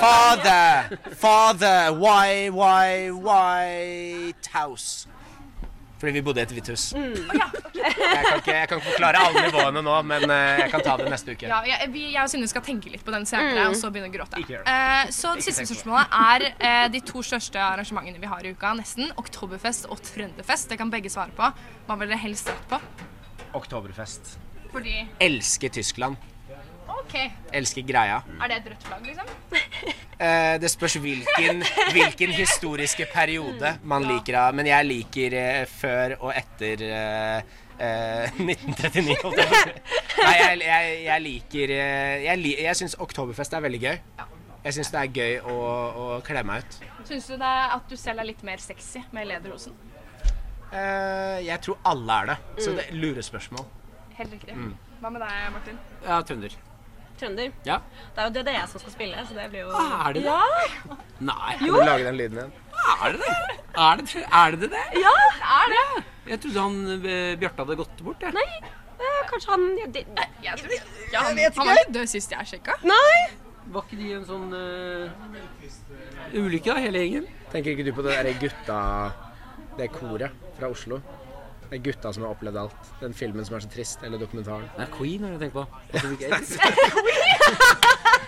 Speaker 3: Fader!
Speaker 14: father, why, why, white house?
Speaker 18: Fordi vi bodde i et hvitt hus.
Speaker 3: Mm.
Speaker 18: Jeg, kan ikke, jeg kan ikke forklare alle nivåene nå, men eh, jeg kan ta det neste uke.
Speaker 3: Ja, jeg, vi, jeg og Synne skal tenke litt på den senere,
Speaker 18: Mm.
Speaker 3: og så begynne å gråte.
Speaker 18: Ikke gjør det.
Speaker 3: Eh, så det siste spørsmålet er uh, de to største arrangementene vi har i uka, nesten. Oktoberfest og Trønderfest. Det kan begge svare på. Hva vil dere helst dratt på?
Speaker 18: Oktoberfest.
Speaker 3: Fordi
Speaker 18: Elsker Tyskland.
Speaker 3: OK.
Speaker 18: Elsker greia.
Speaker 3: Er det et rødt flagg, liksom?
Speaker 18: Eh, det spørs hvilken, hvilken historiske periode man liker av. Men jeg liker eh, før og etter eh, eh, 1939. holdt jeg på å si. Nei, jeg, jeg, jeg liker eh, Jeg, li, jeg syns Oktoberfest er veldig gøy. Jeg syns det er gøy å, å kle meg ut.
Speaker 3: Syns du det er at du selv er litt mer sexy med lederhosen?
Speaker 18: Eh, jeg tror alle er det. Så
Speaker 3: Mm.
Speaker 18: det er lurespørsmål.
Speaker 3: Helt riktig.
Speaker 18: Mm.
Speaker 3: Hva med deg, Martin?
Speaker 19: Ja, trønder.
Speaker 17: Trønder.
Speaker 19: Ja.
Speaker 17: Det er jo DDE som skal spille, så det blir jo
Speaker 19: Ah, er det det?
Speaker 17: Ja!
Speaker 19: Nei.
Speaker 18: Kan du lage den lyden igjen?
Speaker 19: Er det det? Er det, er det det?
Speaker 17: Ja, det er det.
Speaker 19: Jeg trodde han eh, Bjarte hadde gått bort, jeg.
Speaker 17: Nei, eh, kanskje han ja, det,
Speaker 3: Jeg tror ja, han,
Speaker 17: vet
Speaker 3: han var ikke død sist jeg sjekka.
Speaker 17: Nei!
Speaker 19: Var ikke de en sånn uh, ulykke, da, hele gjengen?
Speaker 18: Tenker ikke du på det derre gutta Det koret fra Oslo? Det er gutta som har opplevd alt. Den filmen som er så trist. Eller dokumentaren.
Speaker 19: Det er Queen har jeg tenkt på.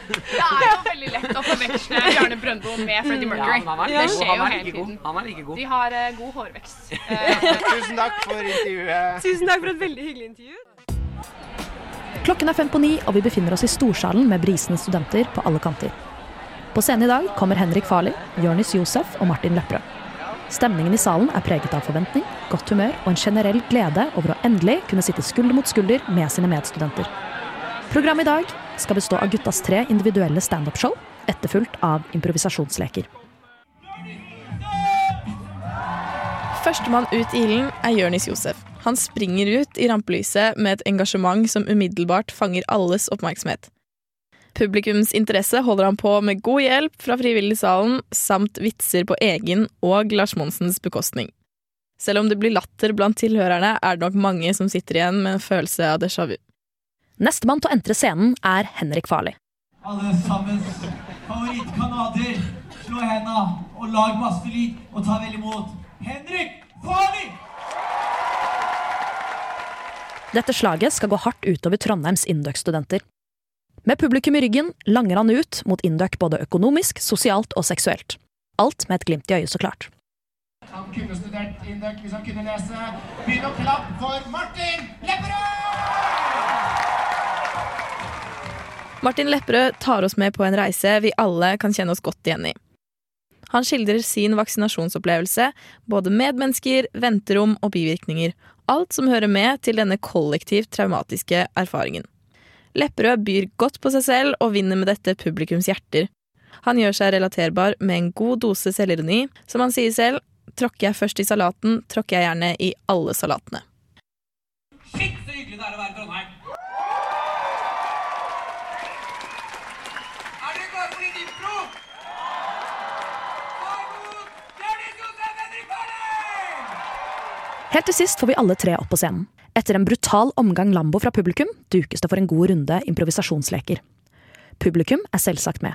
Speaker 3: Det er jo veldig lett å forveksle Bjarne Brøndbo med Freddie Mercury.
Speaker 19: Ja, han
Speaker 3: det skjer
Speaker 19: Han
Speaker 3: jo
Speaker 19: er
Speaker 3: hele tiden.
Speaker 19: Han er like god.
Speaker 3: De har uh, god hårvekst. Uh,
Speaker 18: Tusen takk for intervjuet.
Speaker 17: Tusen takk for et veldig hyggelig intervju.
Speaker 20: Klokken er fem på ni, og vi befinner oss i Storsalen med brisende studenter på alle kanter. På scenen i dag kommer Henrik Farli, Jonis Josef og Martin Lepperød. Stemningen i salen er preget av forventning, godt humør og en generell glede over å endelig kunne sitte skulder mot skulder med sine medstudenter. Programmet i dag skal bestå av guttas tre individuelle standup-show, etterfulgt av improvisasjonsleker.
Speaker 21: Førstemann ut i ilden er Jørnis Josef. Han springer ut i rampelyset med et engasjement som umiddelbart fanger alles oppmerksomhet. Publikums interesse holder han på med god hjelp fra frivilligsalen, samt vitser på egen og Lars Monsens bekostning. Selv om det blir latter blant tilhørerne, er det nok mange som sitter igjen med en følelse av déjà vu.
Speaker 20: Nestemann til å entre scenen er Henrik Farli.
Speaker 22: Alle sammens favorittkanader, slå henda og lag masse lyd og ta vel imot Henrik Farli!
Speaker 20: Dette slaget skal gå hardt utover Trondheims Induc-studenter. Med publikum i ryggen langer han ut mot Induc både økonomisk, sosialt og seksuelt. Alt med et glimt i øyet, så klart.
Speaker 22: Han kunne studert Induc hvis han kunne lese. Begynn å klappe for Martin Lepperød!
Speaker 21: Martin Lepperød tar oss med på en reise vi alle kan kjenne oss godt igjen i. Han skildrer sin vaksinasjonsopplevelse, både medmennesker, venterom og bivirkninger, alt som hører med til denne kollektivt traumatiske erfaringen. Lepperød byr godt på seg selv og vinner med dette publikums hjerter. Han gjør seg relaterbar med en god dose selvironi. Som han sier selv, tråkker jeg først i salaten, tråkker jeg gjerne i alle salatene.
Speaker 22: Shit, så hyggelig det er å være i Trondheim! Er dere klare for litt impro?
Speaker 20: Helt til sist får vi alle tre opp på scenen. Etter en brutal omgang Lambo fra publikum dukes det for en god runde improvisasjonsleker. Publikum er selvsagt med.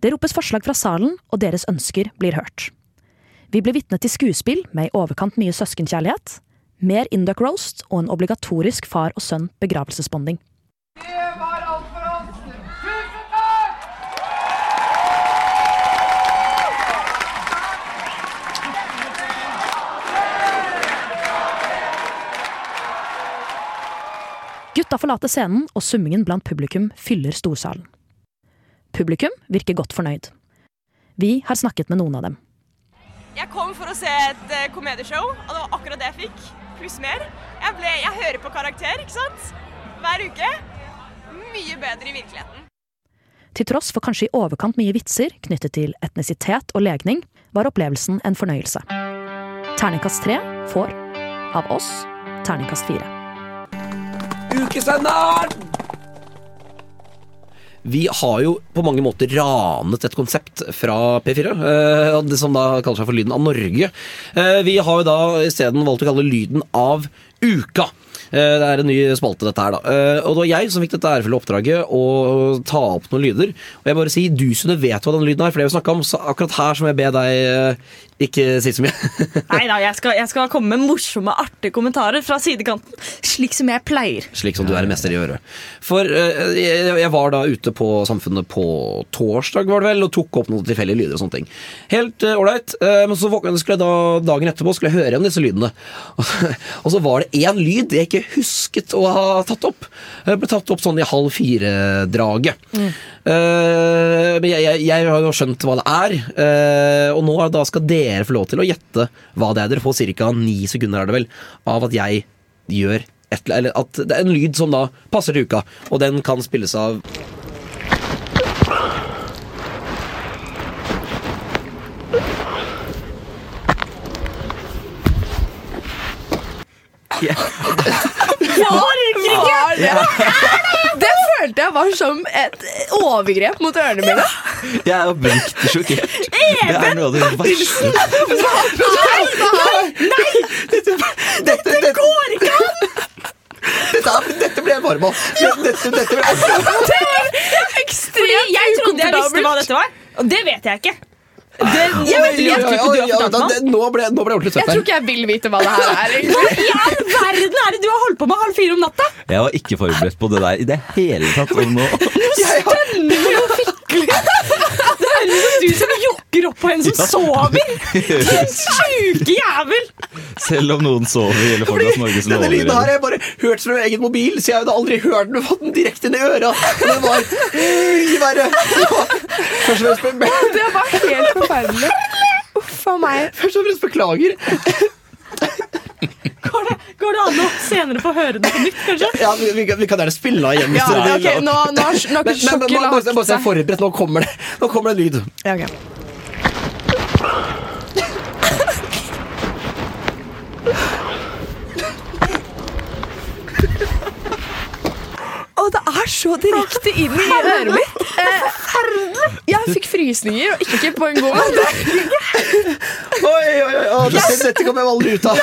Speaker 20: Det ropes forslag fra salen, og deres ønsker blir hørt. Vi blir vitne til skuespill med i overkant mye søskenkjærlighet, mer Induc roast og en obligatorisk far og sønn begravelsesbonding.
Speaker 22: Det
Speaker 20: Gutta forlater scenen, og summingen blant publikum fyller storsalen. Publikum virker godt fornøyd. Vi har snakket med noen av dem.
Speaker 17: Jeg kom for å se et eh, komedieshow, og det var akkurat det jeg fikk. Pluss mer. Jeg, ble, jeg hører på karakter, ikke sant? Hver uke.
Speaker 21: mye bedre i virkeligheten.
Speaker 20: Til tross for kanskje i overkant mye vitser knyttet til etnisitet og legning, var opplevelsen en fornøyelse. Terningkast tre får, av oss, terningkast fire.
Speaker 1: Ukesenderen! Vi har jo på mange måter ranet et konsept fra P4, eh, det som da kaller seg for Lyden av Norge. Eh, Vi har jo da isteden valgt å kalle Lyden av uka. Eh, Det er en ny spalte, dette her, da. Og det var jeg som fikk dette ærefulle oppdraget å ta opp noen lyder. Og jeg bare sier, du Sune vet hva den lyden er, for det vi snakket om, så akkurat her så må jeg be deg ikke si så mye.
Speaker 4: Nei da, jeg jeg skal komme med morsomme, artige kommentarer fra sidekanten, slik som jeg pleier.
Speaker 1: Slik som du er en mester i å gjøre. For uh, jeg, jeg var da ute på Samfunnet på torsdag, var det vel, og tok opp noen tilfeldige lyder og sånne ting. Helt ålreit. Uh, uh, men så jeg skulle jeg da dagen etterpå skulle jeg høre om disse lydene. og så var det én lyd jeg ikke husket å ha tatt opp. Det ble tatt opp sånn i halv fire-draget. Eh, men jeg, jeg, jeg har jo skjønt hva det er, eh, og nå da skal dere få lov til å gjette hva det er. Dere får ca. ni sekunder er det vel, av at jeg gjør et, eller at det er en lyd som da passer til uka, og den kan spilles av
Speaker 3: Var det Det følte jeg var som et overgrep mot ørene mine.
Speaker 2: Jeg er oppriktig sjokkert. Det er noe av det verste.
Speaker 3: Nei!
Speaker 1: Dette, går ikke an! Dette, dette ble jeg varm av. Dette, dette ble
Speaker 3: Det er ekstremt
Speaker 4: ukomfortabelt. jeg trodde jeg visste hva dette var, og det vet jeg ikke. Det, jeg vet ikke, jeg tror ikke du har fortalt meg.
Speaker 1: Nå ble nå ble jeg ordentlig
Speaker 3: Jeg tror ikke jeg vil vite hva det her er.
Speaker 4: Hva i all verden er det du har holdt på med halv fire om natta?
Speaker 2: Jeg var ikke forberedt på det der i det hele tatt. Nå
Speaker 4: Stønner og fikler. Det høres ut som du som jokker opp på en som
Speaker 2: Ja.
Speaker 4: sover. Din sjuke jævel.
Speaker 2: Selv om noen sover, gjelder fortsatt Norges
Speaker 1: Denne lyden har jeg bare hørt fra min egen mobil, så jeg hadde aldri hørt den fått den direkte inn i øra. Og det var mye verre. Først og fremst,
Speaker 3: Det var helt forferdelig. Uff a meg.
Speaker 1: først og fremst beklager.
Speaker 4: Går det, an å senere få høre den på nytt, kanskje?
Speaker 1: Ja, vi, vi, kan- vi kan gjerne spille av igjen.
Speaker 3: Ja,
Speaker 1: dere vil.
Speaker 3: ok, nå, nå, nå har
Speaker 1: Men- men- men
Speaker 3: men,
Speaker 1: bare- bare-
Speaker 3: lagt
Speaker 1: bare se
Speaker 3: seg.
Speaker 1: forberedt, nå kommer det Nå kommer det en lyd.
Speaker 3: Ja, ok. Og det er så direkte inn i øret mitt. Forferdelig! jeg fikk frysninger, og ikke på en god måte.
Speaker 1: Oi, oi, oi, dette, kommer jeg aldri ut av.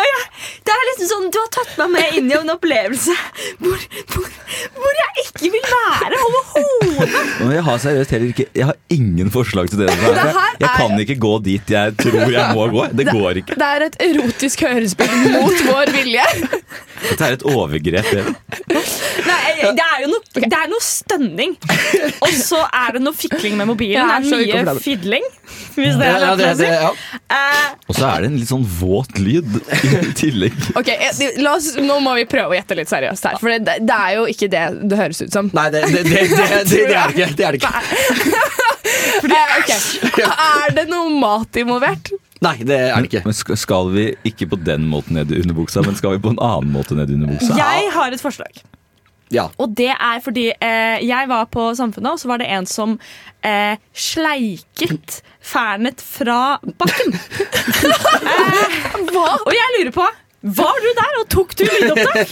Speaker 4: Ja, ja. Det er liksom sånn, Du har tatt meg med inn i en opplevelse hvor, hvor, hvor jeg ikke vil være overhodet.
Speaker 2: Jeg har seriøst heller ikke Jeg har ingen forslag til det.
Speaker 3: Det
Speaker 2: Jeg kan ikke gå dit jeg tror jeg må gå. Det går ikke.
Speaker 3: Det er et erotisk hørespill mot vår vilje.
Speaker 2: Dette er et overgrep. det.
Speaker 4: Nei, det er jo noe, det er noe stønning. Og så er det noe fikling med mobilen.
Speaker 3: Er
Speaker 4: Det er mye fidling. Hvis det er lov
Speaker 1: det-
Speaker 4: å si.
Speaker 1: ja.
Speaker 4: Eh,
Speaker 2: Og så er det en litt sånn våt lyd i tillegg.
Speaker 3: Ok, eh, la oss, Nå må vi prøve å gjette litt seriøst her. For det, det er jo ikke det det høres ut som.
Speaker 1: Nei, det, det, det, det, det, det er det ikke. Det er det ikke.
Speaker 3: Eh, ok. Er det noe mat involvert?
Speaker 1: Nei, det er det ikke.
Speaker 2: Men skal vi ikke på den måten ned i underbuksa, men skal vi på en annen måte ned i underbuksa?
Speaker 4: jeg har et forslag.
Speaker 1: Ja.
Speaker 4: Og det er fordi eh, jeg var på Samfunnet, og så var det en som eh, sleiket Fernet fra bakken. eh, og jeg lurer på Var du der, og tok du lydopptak?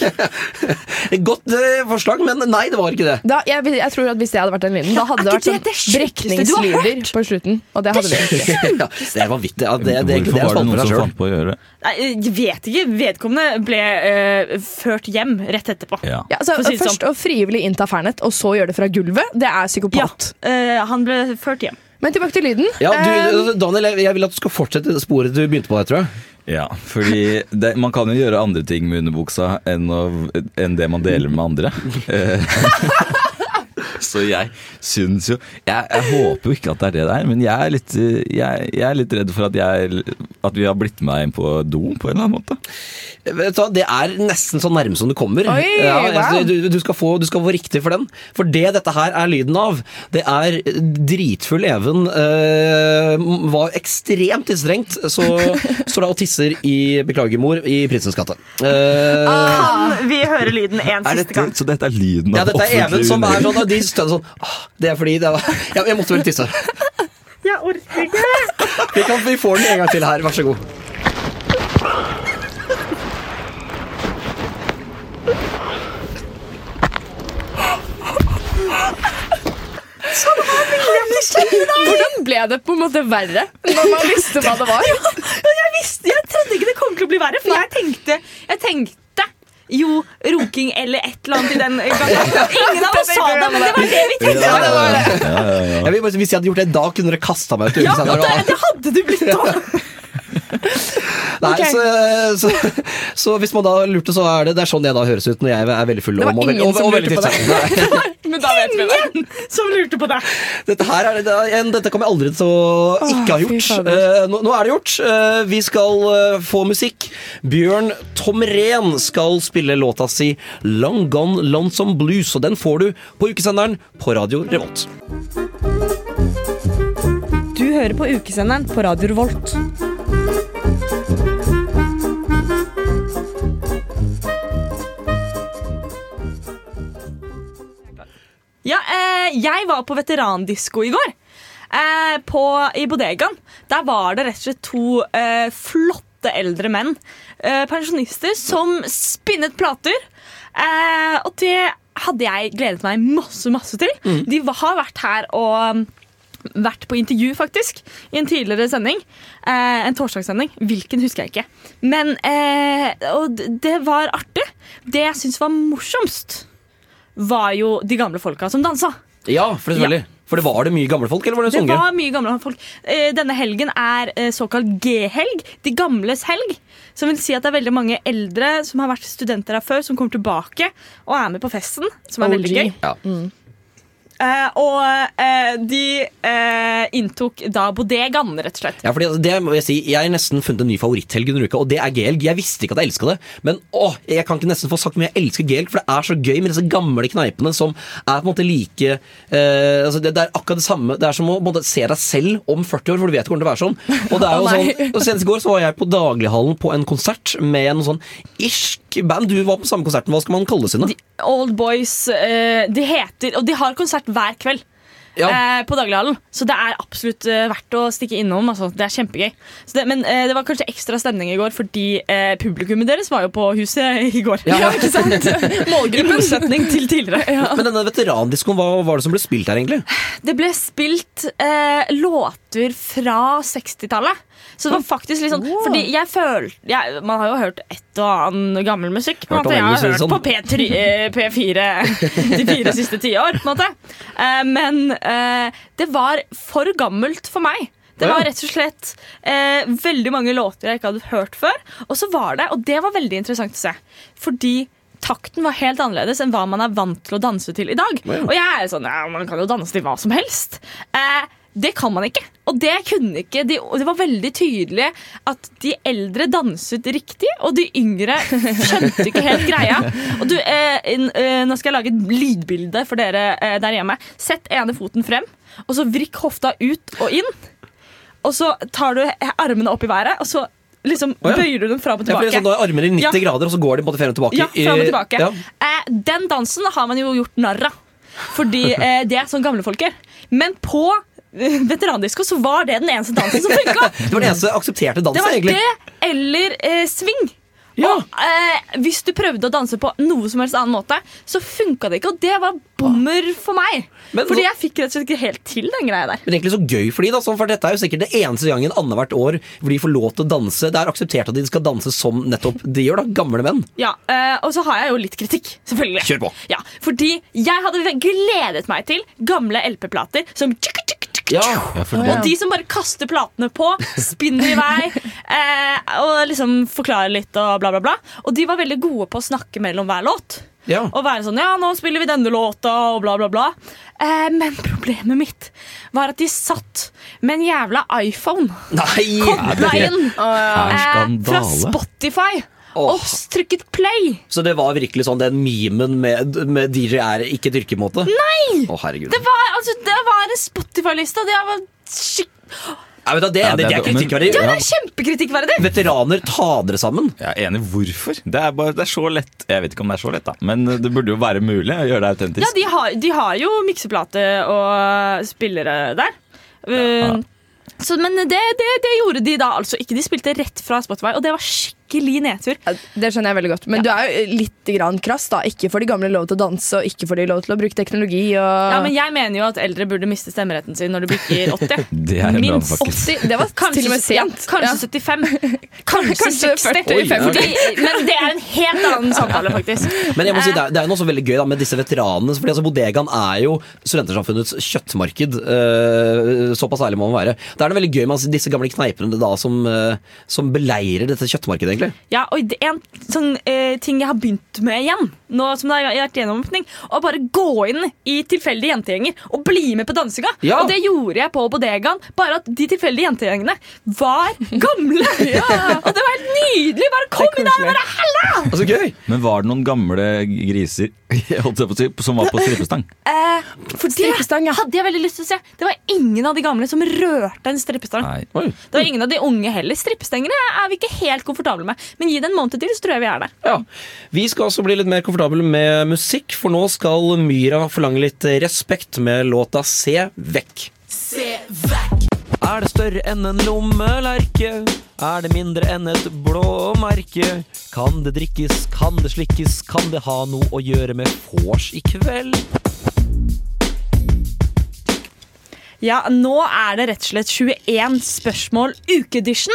Speaker 1: Godt uh, forslag, men nei, det var ikke det.
Speaker 3: Da, jeg, jeg tror at Hvis det hadde vært den lyden, da hadde det vært sånn
Speaker 4: det det
Speaker 3: brekningslyder på slutten. Og det hadde vi ikke.
Speaker 1: Ja, det er vanvittig. Ja, det, det, det,
Speaker 2: Hvorfor
Speaker 1: er
Speaker 2: var det noen som fant på å gjøre det?
Speaker 4: Nei, jeg vet ikke. Vedkommende ble uh, ført hjem rett etterpå.
Speaker 2: Ja.
Speaker 3: Ja, altså,
Speaker 4: For å si det
Speaker 3: først å frivillig innta Fernet, og så gjøre det fra gulvet, det er psykopat.
Speaker 4: Eh, han ble ført hjem.
Speaker 3: Men tilbake til lyden.
Speaker 1: Ja, du,
Speaker 3: Eh,
Speaker 1: Daniel, jeg- jeg vil at du skal fortsette sporet du begynte på Jeg tror jeg.
Speaker 2: Ja, fordi det, man kan jo gjøre andre ting med underbuksa enn, å, enn det man deler med andre. Så jeg syns jo jeg, jeg håper jo ikke at det er det der, men jeg er litt, jeg, jeg er litt redd for at, jeg, at vi har blitt med inn på do på en eller annen måte.
Speaker 1: Vet du Det er nesten så nærme som det kommer.
Speaker 2: Oi,
Speaker 1: ja,
Speaker 2: wow.
Speaker 1: du, du, skal få, du skal få riktig for den. For det dette her er lyden av, det er dritfull Even øh, var ekstremt tilstrengt, så står det og tisser i Beklager, mor, i Prinsens gate. Uh,
Speaker 4: ah, vi hører lyden en siste gang?
Speaker 2: så dette er lyden av
Speaker 1: ja, dette er Even som er
Speaker 2: sånn,
Speaker 1: sånn, og de stønner sånn ah, Det er fordi det var, ja, Jeg måtte vel tisse.
Speaker 4: Jeg orker ikke.
Speaker 1: Vi, kan, vi får den en gang til her, vær så god.
Speaker 4: Sånn her vil jeg ikke!
Speaker 3: Hvordan ble det på en måte verre når man visste hva det var?
Speaker 4: Ja, jeg visste, jeg trodde ikke det kom til å bli verre, for jeg tenkte, jeg tenkte jo, runking eller et eller annet i den gangen. Ingen av oss sa det, men det var det vi tenkte.
Speaker 1: Ja, det var det. Jeg vil bare, si, hvis jeg hadde gjort det da, kunne dere kasta meg ut.
Speaker 4: Ja, det, det hadde du blitt da.
Speaker 1: Nei,
Speaker 4: okay.
Speaker 1: så, så, så hvis man da lurte, så er det, det er sånn jeg da høres ut når jeg er veldig full.
Speaker 4: Det var
Speaker 1: og
Speaker 4: ingen
Speaker 1: og, og, og som
Speaker 4: lurte på
Speaker 1: deg
Speaker 3: Men da vet vi det.
Speaker 4: Ingen som lurte på det.
Speaker 1: Dette her er, det en, dette kommer jeg aldri til å ikke ha gjort. Eh, nå, nå er det gjort. Uh, vi skal uh, få musikk. Bjørn Tomren skal spille låta si 'Long Gone Lonesome Blues', og den får du på ukesenderen på Radio Revolt.
Speaker 4: Du hører på ukesenderen på Radio Revolt. Ja, eh, jeg var på veterandisko i går. Eh, på, I bodegaen. Der var det rett og slett to eh, flotte eldre menn. Eh, pensjonister som spinnet plater. Eh, og det hadde jeg gledet meg masse, masse til. De har vært her og vært på intervju, faktisk, i en tidligere sending. Eh, en torsdagssending. Hvilken husker jeg ikke. Men eh, Og det var artig. Det jeg syns var morsomst, var jo de gamle folka som dansa.
Speaker 1: Ja, for selvfølgelig. For det var det mye gamle folk, eller var det
Speaker 4: Det var mye gamle folk. Eh, Denne helgen er eh, såkalt G-helg. De gamles helg. Som vil si at det er veldig mange eldre som har vært studenter her før, som kommer tilbake og er med på festen. Som er veldig gøy.
Speaker 1: Ja.
Speaker 4: Eh, og eh, de eh, inntok da bodegaen, rett og slett.
Speaker 1: Ja, fordi det må Jeg si Jeg har nesten funnet en ny favoritthelg under uka, og det er G-helg. Jeg visste ikke at jeg elska det, men åh, jeg kan ikke nesten få sagt mye jeg elsker G-helg, for det er så gøy med disse gamle kneipene som er på en måte like eh, altså det, det er akkurat det samme. Det er som å måte, se deg selv om 40 år, for du vet hvordan det kommer til å være sånn. Og det er jo
Speaker 3: oh,
Speaker 1: sånn og Senest i går så var jeg på Daglighallen på en konsert med en sånn irsk band. Du var på samme konserten. Hva skal man kalle sine?
Speaker 4: Old Boys eh, De heter Og de har konsert hver kveld. Ja. på Daglighallen. Så det er absolutt eh, verdt å stikke innom. Altså. Det er kjempegøy. Så det, men eh, det var kanskje ekstra stemning i går fordi eh, publikummet deres var jo på huset i går.
Speaker 1: Ja.
Speaker 4: ikke sant? I motsetning til tidligere.
Speaker 1: Men denne veterandiskoen, hva var det som ble spilt her, egentlig?
Speaker 4: Det ble spilt eh, låter fra 60-tallet. Så det var faktisk litt sånn Fordi jeg følte jeg, Man har jo hørt et og annen gammel musikk. På
Speaker 1: Hørt.
Speaker 4: Jeg har hørt
Speaker 1: sånn.
Speaker 4: på P3, eh, P4 de fire siste tiår. på en måte. Eh, men eh, det var for gammelt for meg. Det var rett og slett eh, veldig mange låter jeg ikke hadde hørt før. Og så var det, og det var veldig interessant å se, fordi takten var helt annerledes enn hva man er vant til å danse til i dag. Og jeg er sånn, ja, man kan jo danse til hva som helst. Eh, det kan man ikke. Og det kunne ikke de, Det var veldig tydelig at de eldre danset riktig, og de yngre skjønte ikke helt greia. Og du, eh, eh, Nå skal jeg lage et lydbilde for dere eh, der hjemme. Sett ene foten frem, og så vrikk hofta ut og inn. Og så tar du armene opp i været, og så liksom
Speaker 1: oh, ja.
Speaker 4: bøyer du dem fram og tilbake.
Speaker 1: Ja, sånn, da er armer i 90
Speaker 4: Ja.
Speaker 1: grader, og så går de både frem og tilbake.
Speaker 4: Ja, frem og tilbake.
Speaker 1: Ja.
Speaker 4: Eh, den dansen har man jo gjort narr av. Fordi eh, det er sånn gamlefolk gjør. Men på veterandisko så var det den eneste dansen som funka.
Speaker 1: Det var den eneste aksepterte
Speaker 4: Det
Speaker 1: dansen,
Speaker 4: var
Speaker 1: egentlig.
Speaker 4: det eller eh, swing. Og eh, hvis du prøvde å danse på noe som helst annen måte, så funka det ikke. Og det var bommer for meg.
Speaker 1: Men
Speaker 4: Fordi
Speaker 1: så-
Speaker 4: jeg fikk rett og slett ikke helt til den greia der.
Speaker 1: Men egentlig så gøy for de da, sånn, for dette er jo sikkert det eneste gangen annethvert år hvor de får lov til å danse. Det er akseptert at de skal danse som nettopp de gjør, da. Gamle menn.
Speaker 4: Ja, eh, Og så har jeg jo litt kritikk, selvfølgelig.
Speaker 1: Kjør på.
Speaker 4: Ja, fordi jeg hadde gledet meg til gamle LP-plater som tjuk, tjuk,
Speaker 1: Ja,
Speaker 4: Og de som bare kaster platene på, spinner i vei eh, og liksom forklarer litt og bla, bla, bla. Og de var veldig gode på å snakke mellom hver låt. Og være sånn Ja, nå spiller vi denne låta, og bla, bla, bla. Eh, men problemet mitt var at de satt med en jævla iPhone kobla inn
Speaker 1: det
Speaker 4: eh, fra? Spotify. Og trykket play.
Speaker 1: Så det var virkelig sånn den memen med, med DJ er ikke dyrkemåte?
Speaker 4: Nei!
Speaker 1: Å, herregud.
Speaker 4: Det var, altså, det var en Spotify-liste, og det var skikk...
Speaker 1: Ja, vet du, det,
Speaker 2: Ja,
Speaker 1: det,
Speaker 2: det
Speaker 1: det
Speaker 2: er-
Speaker 1: kritikkverdig.
Speaker 4: Ja, det er kjempekritikkverdig!
Speaker 1: Veteraner, ta dere sammen.
Speaker 2: Jeg er enig. Hvorfor? Det er, bare, det er så lett. Jeg vet ikke om det er så lett, da. Men det burde jo være mulig å gjøre det autentisk.
Speaker 4: Ja, de har, de har jo mikseplate og spillere der. Uh, Så, men det, det, det gjorde de da altså ikke. De spilte rett fra Spotify, og det var skikkelig nedtur.
Speaker 3: Det skjønner jeg veldig godt. Men du er jo litt grann krass. da Ikke får de gamle lov til å danse, og ikke får de lov til å bruke teknologi. Og...
Speaker 4: Ja, men Jeg mener jo at eldre burde miste stemmeretten sin når de bikker 80.
Speaker 2: Det er
Speaker 4: Minst
Speaker 2: brannfakkel.
Speaker 4: 80. Det var
Speaker 3: Til og med sent.
Speaker 4: Ja, kanskje 75. Kanskje,
Speaker 3: Kanskje
Speaker 4: 60.
Speaker 3: 40, 50.
Speaker 4: Fordi, men det er en helt annen samtale, faktisk.
Speaker 1: Men jeg må si,
Speaker 4: Eh,
Speaker 1: det er, det er jo noe så veldig gøy da, med disse veteranene. Fordi altså, Bodegaen er jo Studentersamfunnets kjøttmarked. Uh, såpass ærlig må man være. Det er noe veldig gøy med altså, disse gamle kneipene da, som, uh, som beleirer dette kjøttmarkedet, egentlig.
Speaker 4: Ja, og det er en sånn eh, ting jeg har begynt med igjen, nå som det har vært gjennomåpning, å bare gå inn i tilfeldige jentegjenger og bli med på dansinga.
Speaker 1: Ja.
Speaker 4: Og det gjorde jeg på bodegaen, bare at de tilfeldige jentegjengene var gamle. Og det var helt nydelig! Bare kom inn der og bare halla!
Speaker 1: Altså!
Speaker 2: Men var det noen gamle griser jeg holdt på å si, som var på strippestang?
Speaker 4: Eh, for det hadde jeg veldig lyst til å se. Det var ingen av de gamle som rørte en strippestang.
Speaker 2: Nei.
Speaker 4: Det var ingen av de unge heller. Strippestengene er vi ikke helt komfortable med. Men gi det en måned til, så tror jeg vi er der.
Speaker 1: Ja. Vi skal også bli litt mer komfortable med musikk, for nå skal Myra forlange litt respekt med låta Se vekk.
Speaker 23: Se vekk.
Speaker 24: Er det større enn en lommelerke? Er det mindre enn et blåmerke? Kan det drikkes, kan det slikkes, kan det ha noe å gjøre med vors i kveld?
Speaker 4: Ja, nå er det rett og slett 21 spørsmål ukedysjen.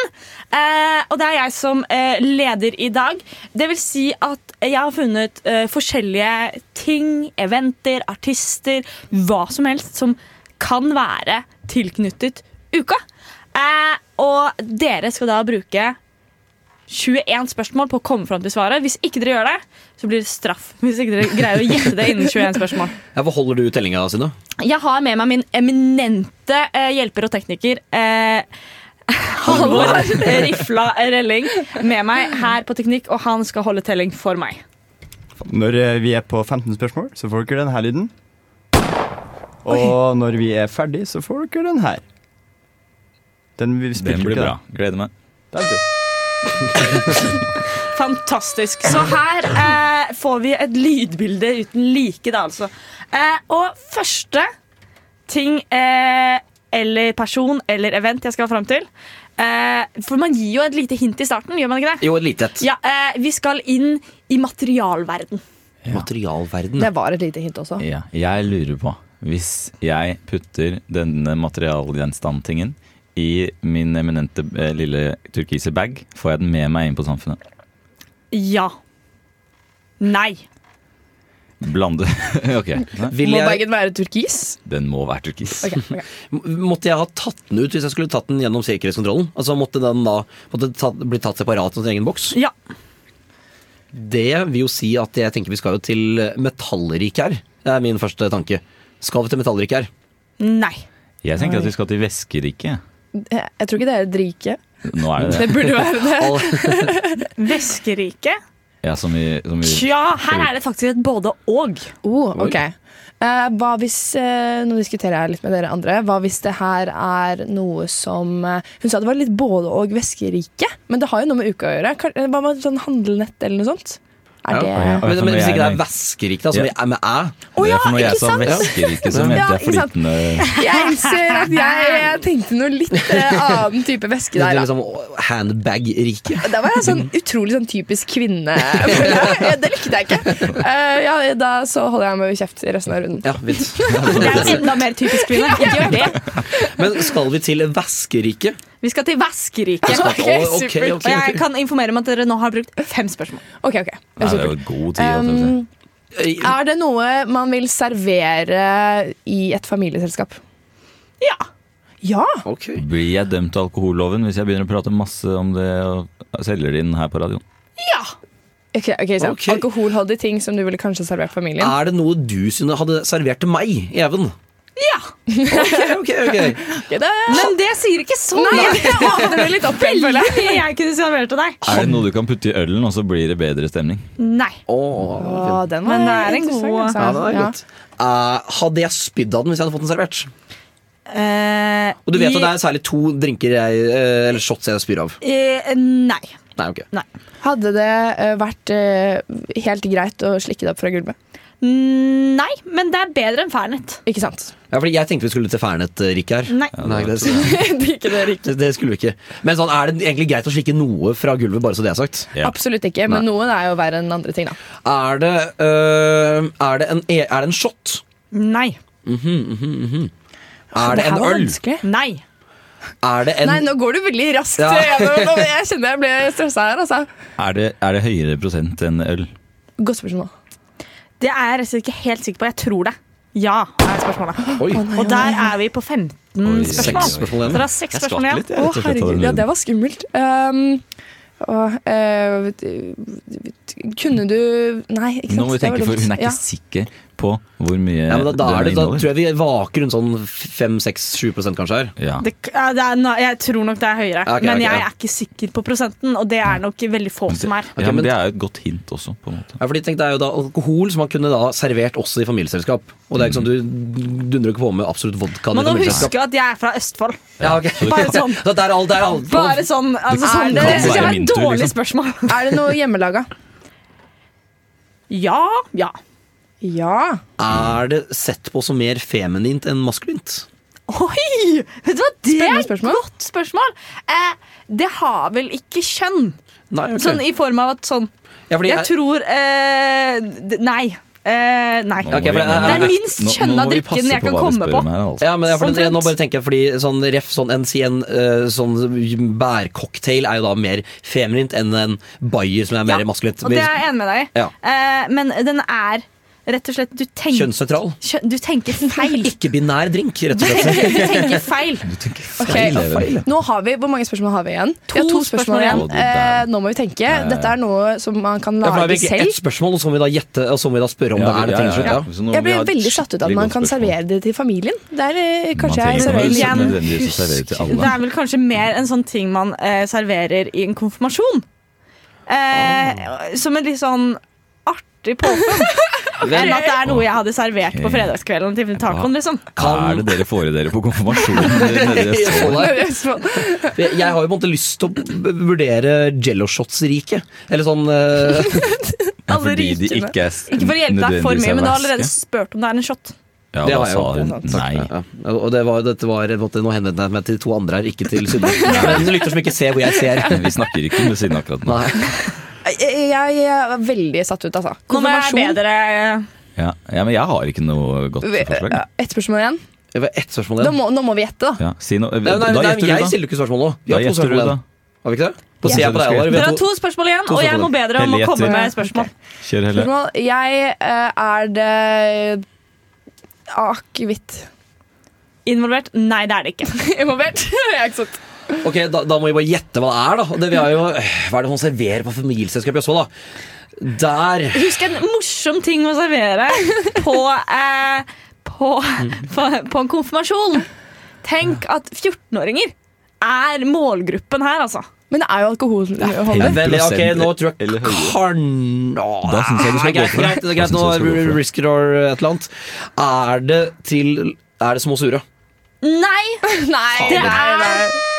Speaker 4: Eh, og det er jeg som eh, leder i dag. Det vil si at jeg har funnet eh, forskjellige ting, eventer, artister, hva som helst som kan være tilknyttet uka. Eh, og dere skal da bruke 21 spørsmål på å komme fram til svaret. Hvis ikke dere gjør det, så blir det straff. Hvis ikke dere greier å gjette det innen 21 spørsmål.
Speaker 1: Ja, hva holder du tellinga, Synne?
Speaker 4: Jeg har med meg min eminente eh, hjelper og tekniker. Eh, Halvor Rifla Relling med meg her på Teknikk, og han skal holde telling for meg.
Speaker 8: Når eh, vi er på 15 spørsmål, så får dere denne lyden. Og når vi er ferdig, så får dere den her. Den,
Speaker 2: Den blir bra. Gleder meg.
Speaker 4: Fantastisk. Så her eh, får vi et lydbilde uten like, da, altså. Eh, og første ting eh, eller person eller event jeg skal fram til eh, For man gir jo et lite hint i starten, gjør man ikke det?
Speaker 1: Jo, et lite.
Speaker 4: Ja, eh, Vi skal inn i materialverden.
Speaker 1: Materialverden.
Speaker 3: Det var et lite hint også.
Speaker 2: Ja, jeg lurer på Hvis jeg putter denne materialgjenstandtingen i min eminente eh, lille turkise bag, får jeg den med meg inn på samfunnet?
Speaker 4: Ja. Nei.
Speaker 2: Blande Ok. Nei.
Speaker 3: Må bagen være turkis?
Speaker 2: Den må være turkis.
Speaker 3: Okay,
Speaker 1: okay. Måtte jeg ha tatt den ut hvis jeg skulle tatt den gjennom sikkerhetskontrollen? Altså Måtte den da måtte tatt, bli tatt separat av sin egen boks?
Speaker 4: Ja.
Speaker 1: Det vil jo si at jeg tenker vi skal jo til metallriket her. Det er min første tanke. Skal vi til metallriket her?
Speaker 4: Nei.
Speaker 2: Jeg tenker at vi skal til væskeriket.
Speaker 3: Jeg tror ikke det er et rike.
Speaker 2: Nå er det
Speaker 3: Det burde være det.
Speaker 4: Væskerike?
Speaker 2: Ja, som vi, som vi
Speaker 4: Tja, her er det faktisk et både og.
Speaker 3: Oh, ok. Eh, hva hvis eh, Nå diskuterer jeg litt med dere andre. Hva hvis det her er noe som eh, Hun sa det var litt både og væskerike, men det har jo noe med uka å gjøre. Kan- Hva med sånn handlenett eller noe sånt? Er det
Speaker 1: men, men hvis ikke det er væskerikt, da, som
Speaker 2: Ja.
Speaker 1: er med æ
Speaker 3: ja,
Speaker 2: for når jeg
Speaker 3: ikke
Speaker 2: sa væskerike, så mente
Speaker 3: Ja,
Speaker 2: jeg flytende
Speaker 3: Jeg innser at jeg, jeg tenkte noe litt eh, annen type væske
Speaker 1: Det
Speaker 3: der.
Speaker 1: er liksom handbag-rike.
Speaker 3: Da var jeg sånn utrolig sånn typisk kvinne. Det likte jeg ikke. Eh, ja, da så holder jeg meg kjeft i resten av runden.
Speaker 1: Ja, vidt.
Speaker 4: Det er enda mer typisk kvinne. Gjør det.
Speaker 1: Men skal vi til væskeriket?
Speaker 4: Vi skal til Vaskeriket.
Speaker 1: Okay, okay,
Speaker 4: okay, jeg kan informere om at dere nå har brukt fem spørsmål.
Speaker 3: Ok, ok.
Speaker 2: Nei, det er jo god tid. holdt jeg på å si.
Speaker 3: Um, er det noe man vil servere i et familieselskap?
Speaker 4: Ja.
Speaker 3: Ja?
Speaker 2: Blir jeg dømt til alkoholloven hvis jeg begynner å prate masse om det og selger det inn her på radioen?
Speaker 4: Ja.
Speaker 3: Ok, okay, så
Speaker 1: okay.
Speaker 3: Alkoholholdige ting som du ville kanskje servert familien.
Speaker 1: Er det noe du synes hadde servert til meg, Even?
Speaker 4: Ja!
Speaker 1: ok, ok.
Speaker 4: Men det sier ikke så mye.
Speaker 3: det åpner litt opp igjen, føler jeg.
Speaker 4: jeg kunne servert til deg.
Speaker 2: Er det noe du kan putte i ølen, og så blir det bedre stemning?
Speaker 4: Nei.
Speaker 3: Å, den var
Speaker 4: Men det er en
Speaker 3: interessant,
Speaker 4: god
Speaker 3: altså.
Speaker 1: Ja, det
Speaker 3: Ja.
Speaker 1: godt. Eh, hadde jeg spydd av den hvis jeg hadde fått den servert?
Speaker 4: Eh,
Speaker 1: Og du vet
Speaker 4: i-
Speaker 1: at det er særlig to drinker jeg, eh, eller shots jeg spyr av.
Speaker 4: eh, Nei.
Speaker 1: Nei, ok.
Speaker 3: Hadde det eh, vært eh, helt greit å slikke det opp fra gulvet?
Speaker 4: Mm, Nei, men det er bedre enn Fernet.
Speaker 3: Ikke sant?
Speaker 1: Ja, fordi jeg tenkte vi skulle til Fernet-Rik her.
Speaker 4: Nei.
Speaker 1: det,
Speaker 3: ikke det, Rikard.
Speaker 1: det skulle vi ikke. Men sånn, er det egentlig greit å slikke noe fra gulvet, bare så det er sagt?
Speaker 3: Absolutt ikke, men
Speaker 1: Nei.
Speaker 3: noen er jo verre enn andre ting, da.
Speaker 1: Er det, øh, er det, en, er det en shot?
Speaker 4: Nei.
Speaker 1: Mhm, mhm, mhm. Er det
Speaker 3: det
Speaker 1: en øl?
Speaker 3: vanskelig.
Speaker 4: Nei.
Speaker 1: Er det en
Speaker 3: Nei, nå går du veldig raskt
Speaker 2: Ja.
Speaker 3: gjennom. Jeg kjenner jeg ble stressa her, altså.
Speaker 2: Er det, er det høyere prosent enn øl?
Speaker 3: Godt spørsmål.
Speaker 4: Det er jeg ikke helt sikker på. Jeg tror det. Ja, er spørsmålet.
Speaker 1: Oi.
Speaker 4: Og der er vi på 15
Speaker 1: Oi,
Speaker 4: spørsmål.
Speaker 1: seks spørsmål igjen.
Speaker 4: Dere har seks
Speaker 1: Jeg
Speaker 4: spørsmål
Speaker 1: skvatt
Speaker 4: igjen.
Speaker 1: litt, jeg, rett og
Speaker 3: Å,
Speaker 1: slett, av den
Speaker 3: herregud. Ja,
Speaker 1: lyden.
Speaker 3: det var skummelt. Um, og, eh, kunne du Nei, ikke sant?
Speaker 2: Nå må vi
Speaker 3: Det var
Speaker 2: tenke, for
Speaker 3: dumt.
Speaker 2: hun er ikke
Speaker 3: Ja.
Speaker 2: sikker på hvor mye
Speaker 1: ja, men da, da, er det, da tror jeg vi vaker rundt sånn 5-6-7 kanskje her.
Speaker 2: Ja.
Speaker 4: Det, det er, jeg tror nok det er høyere,
Speaker 1: okay,
Speaker 4: men
Speaker 1: okay,
Speaker 4: jeg
Speaker 1: ja.
Speaker 4: er ikke sikker på prosenten. Og det er nok veldig få som er.
Speaker 2: ja, men det er jo et godt hint også, på en måte.
Speaker 1: Ja, fordi tenk, Det er jo da alkohol som man kunne da servert også i familieselskap. Og det er ikke sånn, Du dundrer ikke på med absolutt vodka. Men
Speaker 4: nå
Speaker 1: husker
Speaker 4: jeg at jeg er fra Østfold.
Speaker 1: Ja, ok.
Speaker 4: Bare sånn.
Speaker 1: Så det er alt, det er alt.
Speaker 4: Bare sånn, altså,
Speaker 3: Er
Speaker 4: sånn
Speaker 3: det-
Speaker 4: Det er et dårlig
Speaker 3: liksom?
Speaker 4: spørsmål.
Speaker 3: Er det noe hjemmelaga?
Speaker 4: Ja. Ja.
Speaker 3: Ja.
Speaker 1: Er det sett på som mer feminint enn maskulint?
Speaker 4: Oi! Vet du hva, det er et godt spørsmål. Eh, det har vel ikke kjønn.
Speaker 1: Nei, okay.
Speaker 4: Sånn i form av at sånn
Speaker 1: Ja, fordi
Speaker 4: Jeg
Speaker 1: jeg-
Speaker 4: tror eh, Nei. Eh, nei.
Speaker 1: Okay, for det,
Speaker 4: det er minst
Speaker 1: kjønna
Speaker 4: drikken jeg kan komme på.
Speaker 1: her, altså. Ja, men jeg, for, nå bare tenker jeg fordi sånn ref, sånn en, en eh, sånn bærcocktail er jo da mer feminint enn en bayer som er mer maskulint.
Speaker 4: Og det er jeg enig med deg i.
Speaker 1: Ja.
Speaker 4: Eh, men den er rett og slett Du tenker,
Speaker 1: Kjønnsnøytral.
Speaker 4: Kjø- du tenker feil.
Speaker 1: Ikke-binær drink, rett og
Speaker 4: du
Speaker 1: slett.
Speaker 4: tenker feil.
Speaker 3: Ok,
Speaker 1: Feil, Even.
Speaker 3: Nå har vi, Hvor mange spørsmål har vi igjen?
Speaker 4: To
Speaker 3: vi har to spørsmål
Speaker 4: spørsmål
Speaker 3: igjen. Eh, nå må vi tenke.
Speaker 1: Ja, ja, ja.
Speaker 3: Dette er noe som man kan
Speaker 1: Ja,
Speaker 3: lage selv.
Speaker 1: ett spørsmål, og så må vi da gjette Og så må vi da spørre om
Speaker 2: Ja,
Speaker 1: det er det
Speaker 2: ja, ja, ja.
Speaker 1: Ja.
Speaker 3: Jeg
Speaker 2: et
Speaker 3: veldig satt ut av at man kan
Speaker 2: spørsmål.
Speaker 3: servere det til familien. Der eh, kanskje jeg serverer igjen.
Speaker 4: Det er vel kanskje mer en sånn ting man eh, serverer i en konfirmasjon. Eh, Som en litt sånn artig påfunn. Enn at det er noe jeg hadde servert på fredagskvelden til tacoen. liksom
Speaker 2: Hva er det dere får i dere på konfirmasjonen?
Speaker 1: Jeg har jo på en måte lyst til å vurdere jello-shots-riket. Eller sånn uh...
Speaker 2: Ja, fordi de ikke er
Speaker 4: Ikke for å hjelpe deg for mye, men du har allerede spurt om det er en shot.
Speaker 2: Ja,
Speaker 1: det
Speaker 2: da sa hun nei.
Speaker 1: Ja, ja. Og det var, dette var, måte, Nå henvendte jeg meg til to andre her, ikke til Synne. Men lytter som ikke ser hvor jeg ser.
Speaker 2: Vi snakker ikke med siden akkurat nå.
Speaker 3: Jeg, jeg, jeg er veldig satt ut, altså.
Speaker 4: Nå må jeg be bedre
Speaker 2: Ja, ja, men jeg har ikke noe godt forslag.
Speaker 3: Ja, Ett spørsmål igjen.
Speaker 1: Det var ett spørsmål
Speaker 3: Nå må, nå må vi gjette, da.
Speaker 2: Ja, si noe.
Speaker 1: Nei, nei,
Speaker 2: Da
Speaker 1: nei,
Speaker 2: gjetter du,
Speaker 1: jeg
Speaker 2: da.
Speaker 1: stiller jo ikke spørsmål nå. Vi
Speaker 2: Da
Speaker 1: har to
Speaker 2: gjetter du,
Speaker 1: spørsmål
Speaker 2: da.
Speaker 1: igjen. Har vi ikke det? På
Speaker 2: Ja.
Speaker 1: jeg på deg, Alvar. Vi
Speaker 4: Dere
Speaker 1: har
Speaker 4: har to spørsmål igjen, og jeg må be dere om
Speaker 2: Helle
Speaker 4: å komme med spørsmål.
Speaker 2: Kjør heller.
Speaker 3: Spørsmål. Jeg eh, Er det akevitt
Speaker 4: Involvert? Nei, det er det ikke.
Speaker 3: involvert? Jeg er ikke sant.
Speaker 1: Ok, da, da må vi bare gjette hva det er, da. Det, vi har jo, hva er det hun serverer på familieselskapet i Østfold, da? Der
Speaker 4: Husk en morsom ting å servere på, eh, på, på, på en konfirmasjon. Tenk at 14-åringer er målgruppen her, altså.
Speaker 3: Men det er jo alkoholholdig.
Speaker 1: Ok, nå tror jeg kan...
Speaker 2: Da syns jeg du skal gå for det.
Speaker 1: Greit, greit, nå risker or et eller annet. Er det til Er det små sure?
Speaker 4: Nei!
Speaker 3: Nei,
Speaker 4: Det er-.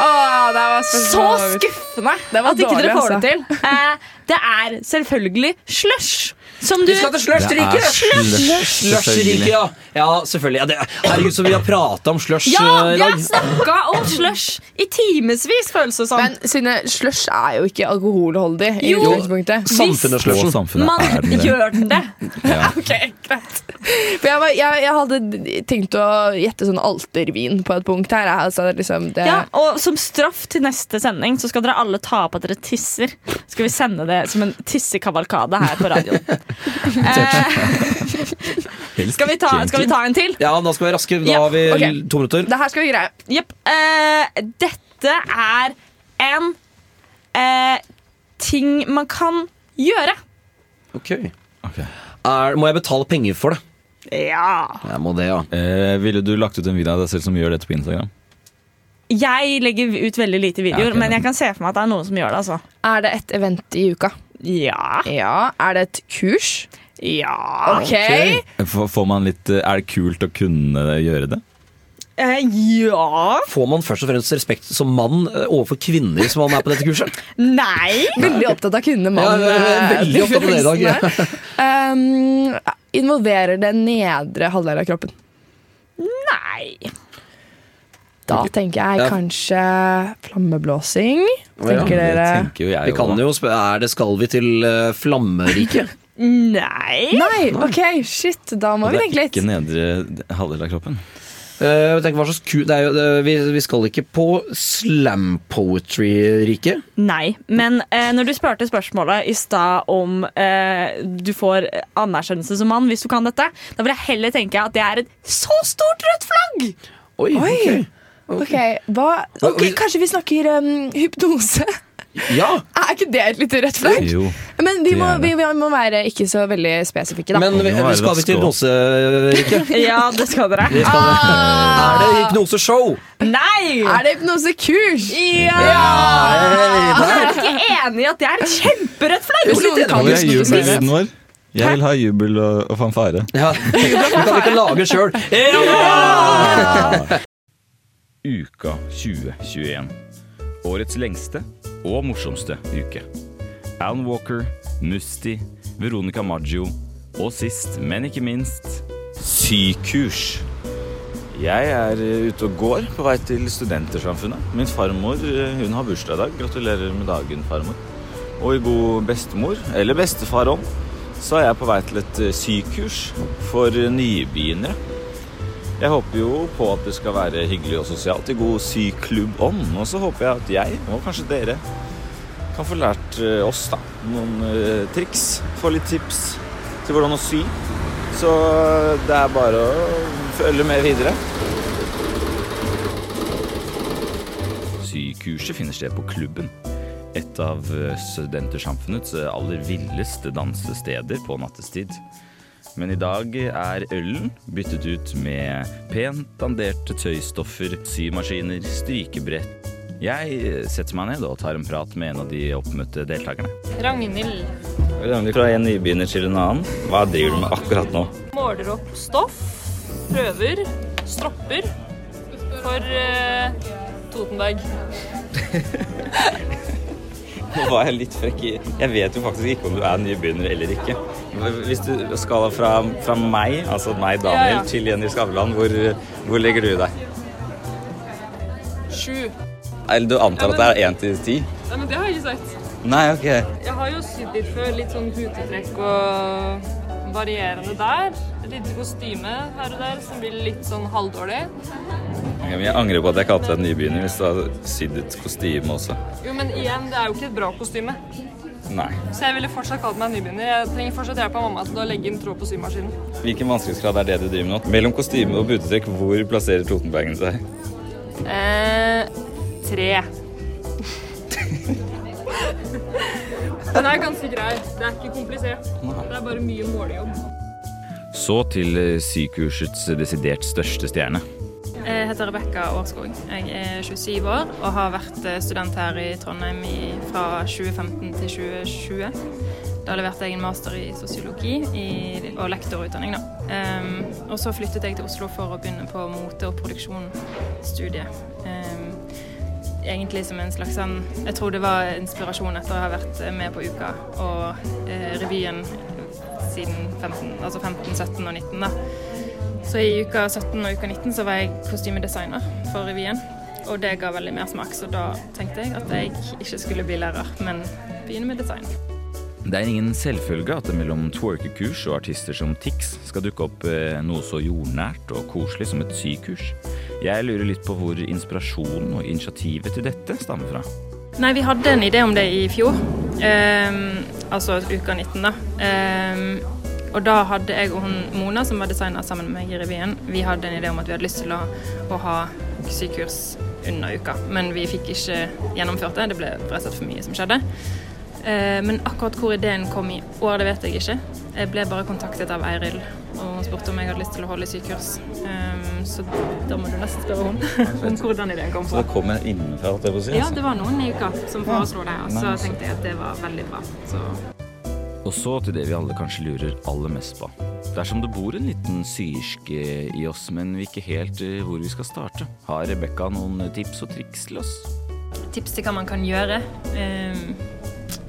Speaker 3: Åh, det var
Speaker 4: Så skuffende
Speaker 3: Det var
Speaker 4: at ikke dere får
Speaker 3: altså.
Speaker 4: det til. Eh, det er selvfølgelig slush. Som du
Speaker 1: Vi skal til Slushriket! Slushriket, ja. ja. Selvfølgelig. Ja, det, herregud, så vi har prata om slush
Speaker 4: Ja,
Speaker 1: eh,
Speaker 4: vi har snakka om slush i timevis, føles det som.
Speaker 3: Men Synne, slush er jo ikke alkoholholdig i
Speaker 4: Jo.
Speaker 1: Samfunnet
Speaker 2: Og
Speaker 1: slushen.
Speaker 2: samfunnet
Speaker 4: Man
Speaker 2: er det.
Speaker 4: gjør den det.
Speaker 2: Ja.
Speaker 3: Ok, greit. For jeg, var, jeg, jeg hadde tenkt å gjette sånn altervin på et punkt her. Altså, liksom det,
Speaker 4: Ja, og som straff til neste sending så skal dere alle ta opp at dere tisser. Skal vi sende det som en tissekavalkade her på radioen. Eh, skal, vi ta, skal vi ta en til?
Speaker 1: Ja, da skal vi raske. Da
Speaker 4: Ja,
Speaker 1: har vi to minutter.
Speaker 3: det her skal vi greie.
Speaker 4: Jepp. Eh, dette er en eh, ting man kan gjøre.
Speaker 1: Ok. Er, må jeg betale penger for det?
Speaker 4: Ja.
Speaker 1: Jeg må det, ja.
Speaker 2: Eh, ville du lagt ut en video av deg selv som gjør dette på Instagram?
Speaker 4: Jeg legger ut veldig lite videoer,
Speaker 2: Ja, okay.
Speaker 4: men jeg kan se for meg at det er noen som gjør det. altså.
Speaker 3: Er det et event i uka?
Speaker 4: Ja.
Speaker 3: ja. Er det et kurs?
Speaker 4: Ja.
Speaker 3: Ok.
Speaker 2: Får får man litt, eh, er det kult å kunne gjøre det?
Speaker 4: Eh, ja
Speaker 1: Får man først og fremst respekt som mann eh, overfor kvinner som man er på dette kurset?
Speaker 4: Nei.
Speaker 3: Veldig opptatt av kvinne, mann.
Speaker 1: Ja, er veldig
Speaker 3: eh,
Speaker 1: opptatt av det i dag, ja.
Speaker 3: um, involverer det nedre halvdel av kroppen?
Speaker 4: Nei.
Speaker 3: Da tenker jeg
Speaker 1: Ja.
Speaker 3: kanskje flammeblåsing. Tenker dere
Speaker 1: Vi kan jo spørre, er det skal vi til uh, flammeriket?
Speaker 4: Nei.
Speaker 3: Nei, OK, shit. Da må vi tenke litt.
Speaker 2: Ikke nedre halvdel av kroppen.
Speaker 1: Uh, tenker, hva slags ku det er jo, det, vi, vi skal ikke på slam poetry-riket.
Speaker 4: Nei, men uh, når du spurte spørsmålet i stad om uh, du får anerkjennelse som mann hvis du kan dette, da vil jeg heller tenke at det er et så stort rødt flagg!
Speaker 1: Oi,
Speaker 3: Oi. hva, ok, Kanskje vi snakker um, hypnose?
Speaker 1: Ja.
Speaker 3: Er ikke det et lite rødt flagg?
Speaker 2: Jo.
Speaker 3: Men vi må, vi, vi må være ikke så veldig spesifikke, da.
Speaker 1: Men vi, vi skal vi til hypnose, Rikke?
Speaker 4: Ja, det skal dere.
Speaker 1: Det skal det. Er det hypnoseshow?
Speaker 4: Nei!
Speaker 3: Er det hypnosekurs?
Speaker 4: Ja! Altså, er dere ikke enig i at det er et kjemperødt flagg?
Speaker 2: Vår? Jeg vil ha jubel og, og fanfare.
Speaker 1: Ja, Vi kan ikke lage sjøl.
Speaker 2: Uka 2021. Årets lengste og morsomste uke. Alan Walker, Musti, Veronica Maggio og sist, men ikke minst, sykurs. Jeg er eh, ute og går på vei til Studentersamfunnet. Min farmor eh, hun har bursdag i dag. Gratulerer med dagen, farmor. Og i god bestemor, eller bestefar om, så er jeg på vei til et eh, sykurs for nybegynnere. Jeg håper jo på at det skal være hyggelig og sosialt i god syklubbånd. Og så håper jeg at jeg, og kanskje dere, kan få lært eh, oss da, noen eh, triks. Få litt tips til hvordan å sy. Så eh, det er bare å følge med videre. Sykurset finner sted på Klubben. Et av Studentersamfunnets aller villeste dansesteder på nattestid. Men i dag er ølen byttet ut med pent danderte tøystoffer, symaskiner, strykebrett. Jeg setter meg ned og tar en prat med en av de oppmøtte deltakerne.
Speaker 23: Ragnhild
Speaker 2: Ragnhild, Fra en nybegynner til en annen, hva driver du med akkurat nå?
Speaker 23: måler opp stoff, prøver, stropper for uh, Totenberg.
Speaker 2: Nå var jeg litt frekk i Jeg vet jo faktisk ikke om du er nybegynner eller ikke. Hvis du skala fra, fra meg, altså meg, Daniel,
Speaker 23: Ja, ja.
Speaker 2: til Jenny Skavlan, hvor, hvor legger du deg?
Speaker 23: Sju.
Speaker 2: Eller du antar at det er én til ti?
Speaker 23: Nei, men det har jeg ikke sagt.
Speaker 2: Nei, ok.
Speaker 23: Jeg har jo sydd litt før. Litt sånn hutetrekk og varierende der. Et lite kostyme her og der som blir litt sånn halvdårlig.
Speaker 2: Jeg angrer på at jeg kalte deg nybegynner hvis du har sydd et kostyme også.
Speaker 23: Jo, men igjen, det er jo ikke et bra kostyme.
Speaker 2: Nei.
Speaker 23: Så jeg ville fortsatt kalt meg nybegynner. Jeg trenger fortsatt hjelp av mamma til å legge inn tråd på symaskinen.
Speaker 2: Hvilken vanskelighetsgrad er det du driver med nå? Mellom kostyme og butetrekk, hvor plasserer Totenbergen seg?
Speaker 23: Eh, tre. Den er ganske grei. Det er ikke komplisert. Det er bare mye målejobb.
Speaker 2: Så til sykehusets desidert største stjerne.
Speaker 23: Jeg heter Rebekka Årskog. Jeg er 27 år og har vært eh, student her i Trondheim fra 2015 til 2020. Da leverte jeg en master i sosiologi og lektorutdanning. Da. Ehm, og så flyttet jeg til Oslo for å begynne på mote- og produksjonsstudiet. Ehm, egentlig som en slags sånn Jeg tror det var inspirasjon etter å ha vært med på Uka og eh, revyen siden 15, altså 15, 17 og 19. da. Så i uka 17 og uka 19 så var jeg kostymedesigner for revyen. Og det ga veldig mersmak, så da tenkte jeg at jeg ikke skulle bli lærer, men begynne med design.
Speaker 2: Det er ingen selvfølge at det mellom twerkekurs og artister som Tix skal dukke opp eh, noe så jordnært og koselig som et sykurs. Jeg lurer litt på hvor inspirasjonen og initiativet til dette stammer fra.
Speaker 23: Nei, vi hadde en idé om det i fjor. Um, altså uka 19, da. Um, og da hadde jeg og hun Mona, som var designer sammen med meg i revyen, vi hadde en idé om at vi hadde lyst til å, å ha sykurs under uka. Men vi fikk ikke gjennomført det. Det ble rett og slett for mye som skjedde. Uh, men akkurat hvor ideen kom i år, det vet jeg ikke. Jeg ble bare kontaktet av Eiril, og hun spurte om jeg hadde lyst til å holde sykurs. Um, så da må du nesten spørre henne om hvordan ideen kom
Speaker 2: Så
Speaker 23: fra.
Speaker 2: det kommer innenfra, holdt jeg på å si.
Speaker 23: Ja,
Speaker 2: altså.
Speaker 23: det var noen i uka som foreslo det, og så tenkte jeg at det var veldig bra. Så
Speaker 2: Og så til det vi alle kanskje lurer aller mest på. Dersom det bor en liten syerske i oss, men vi ikke helt eh, hvor vi skal starte, har Rebekka noen tips og triks til oss?
Speaker 23: tips til hva man kan gjøre. Um,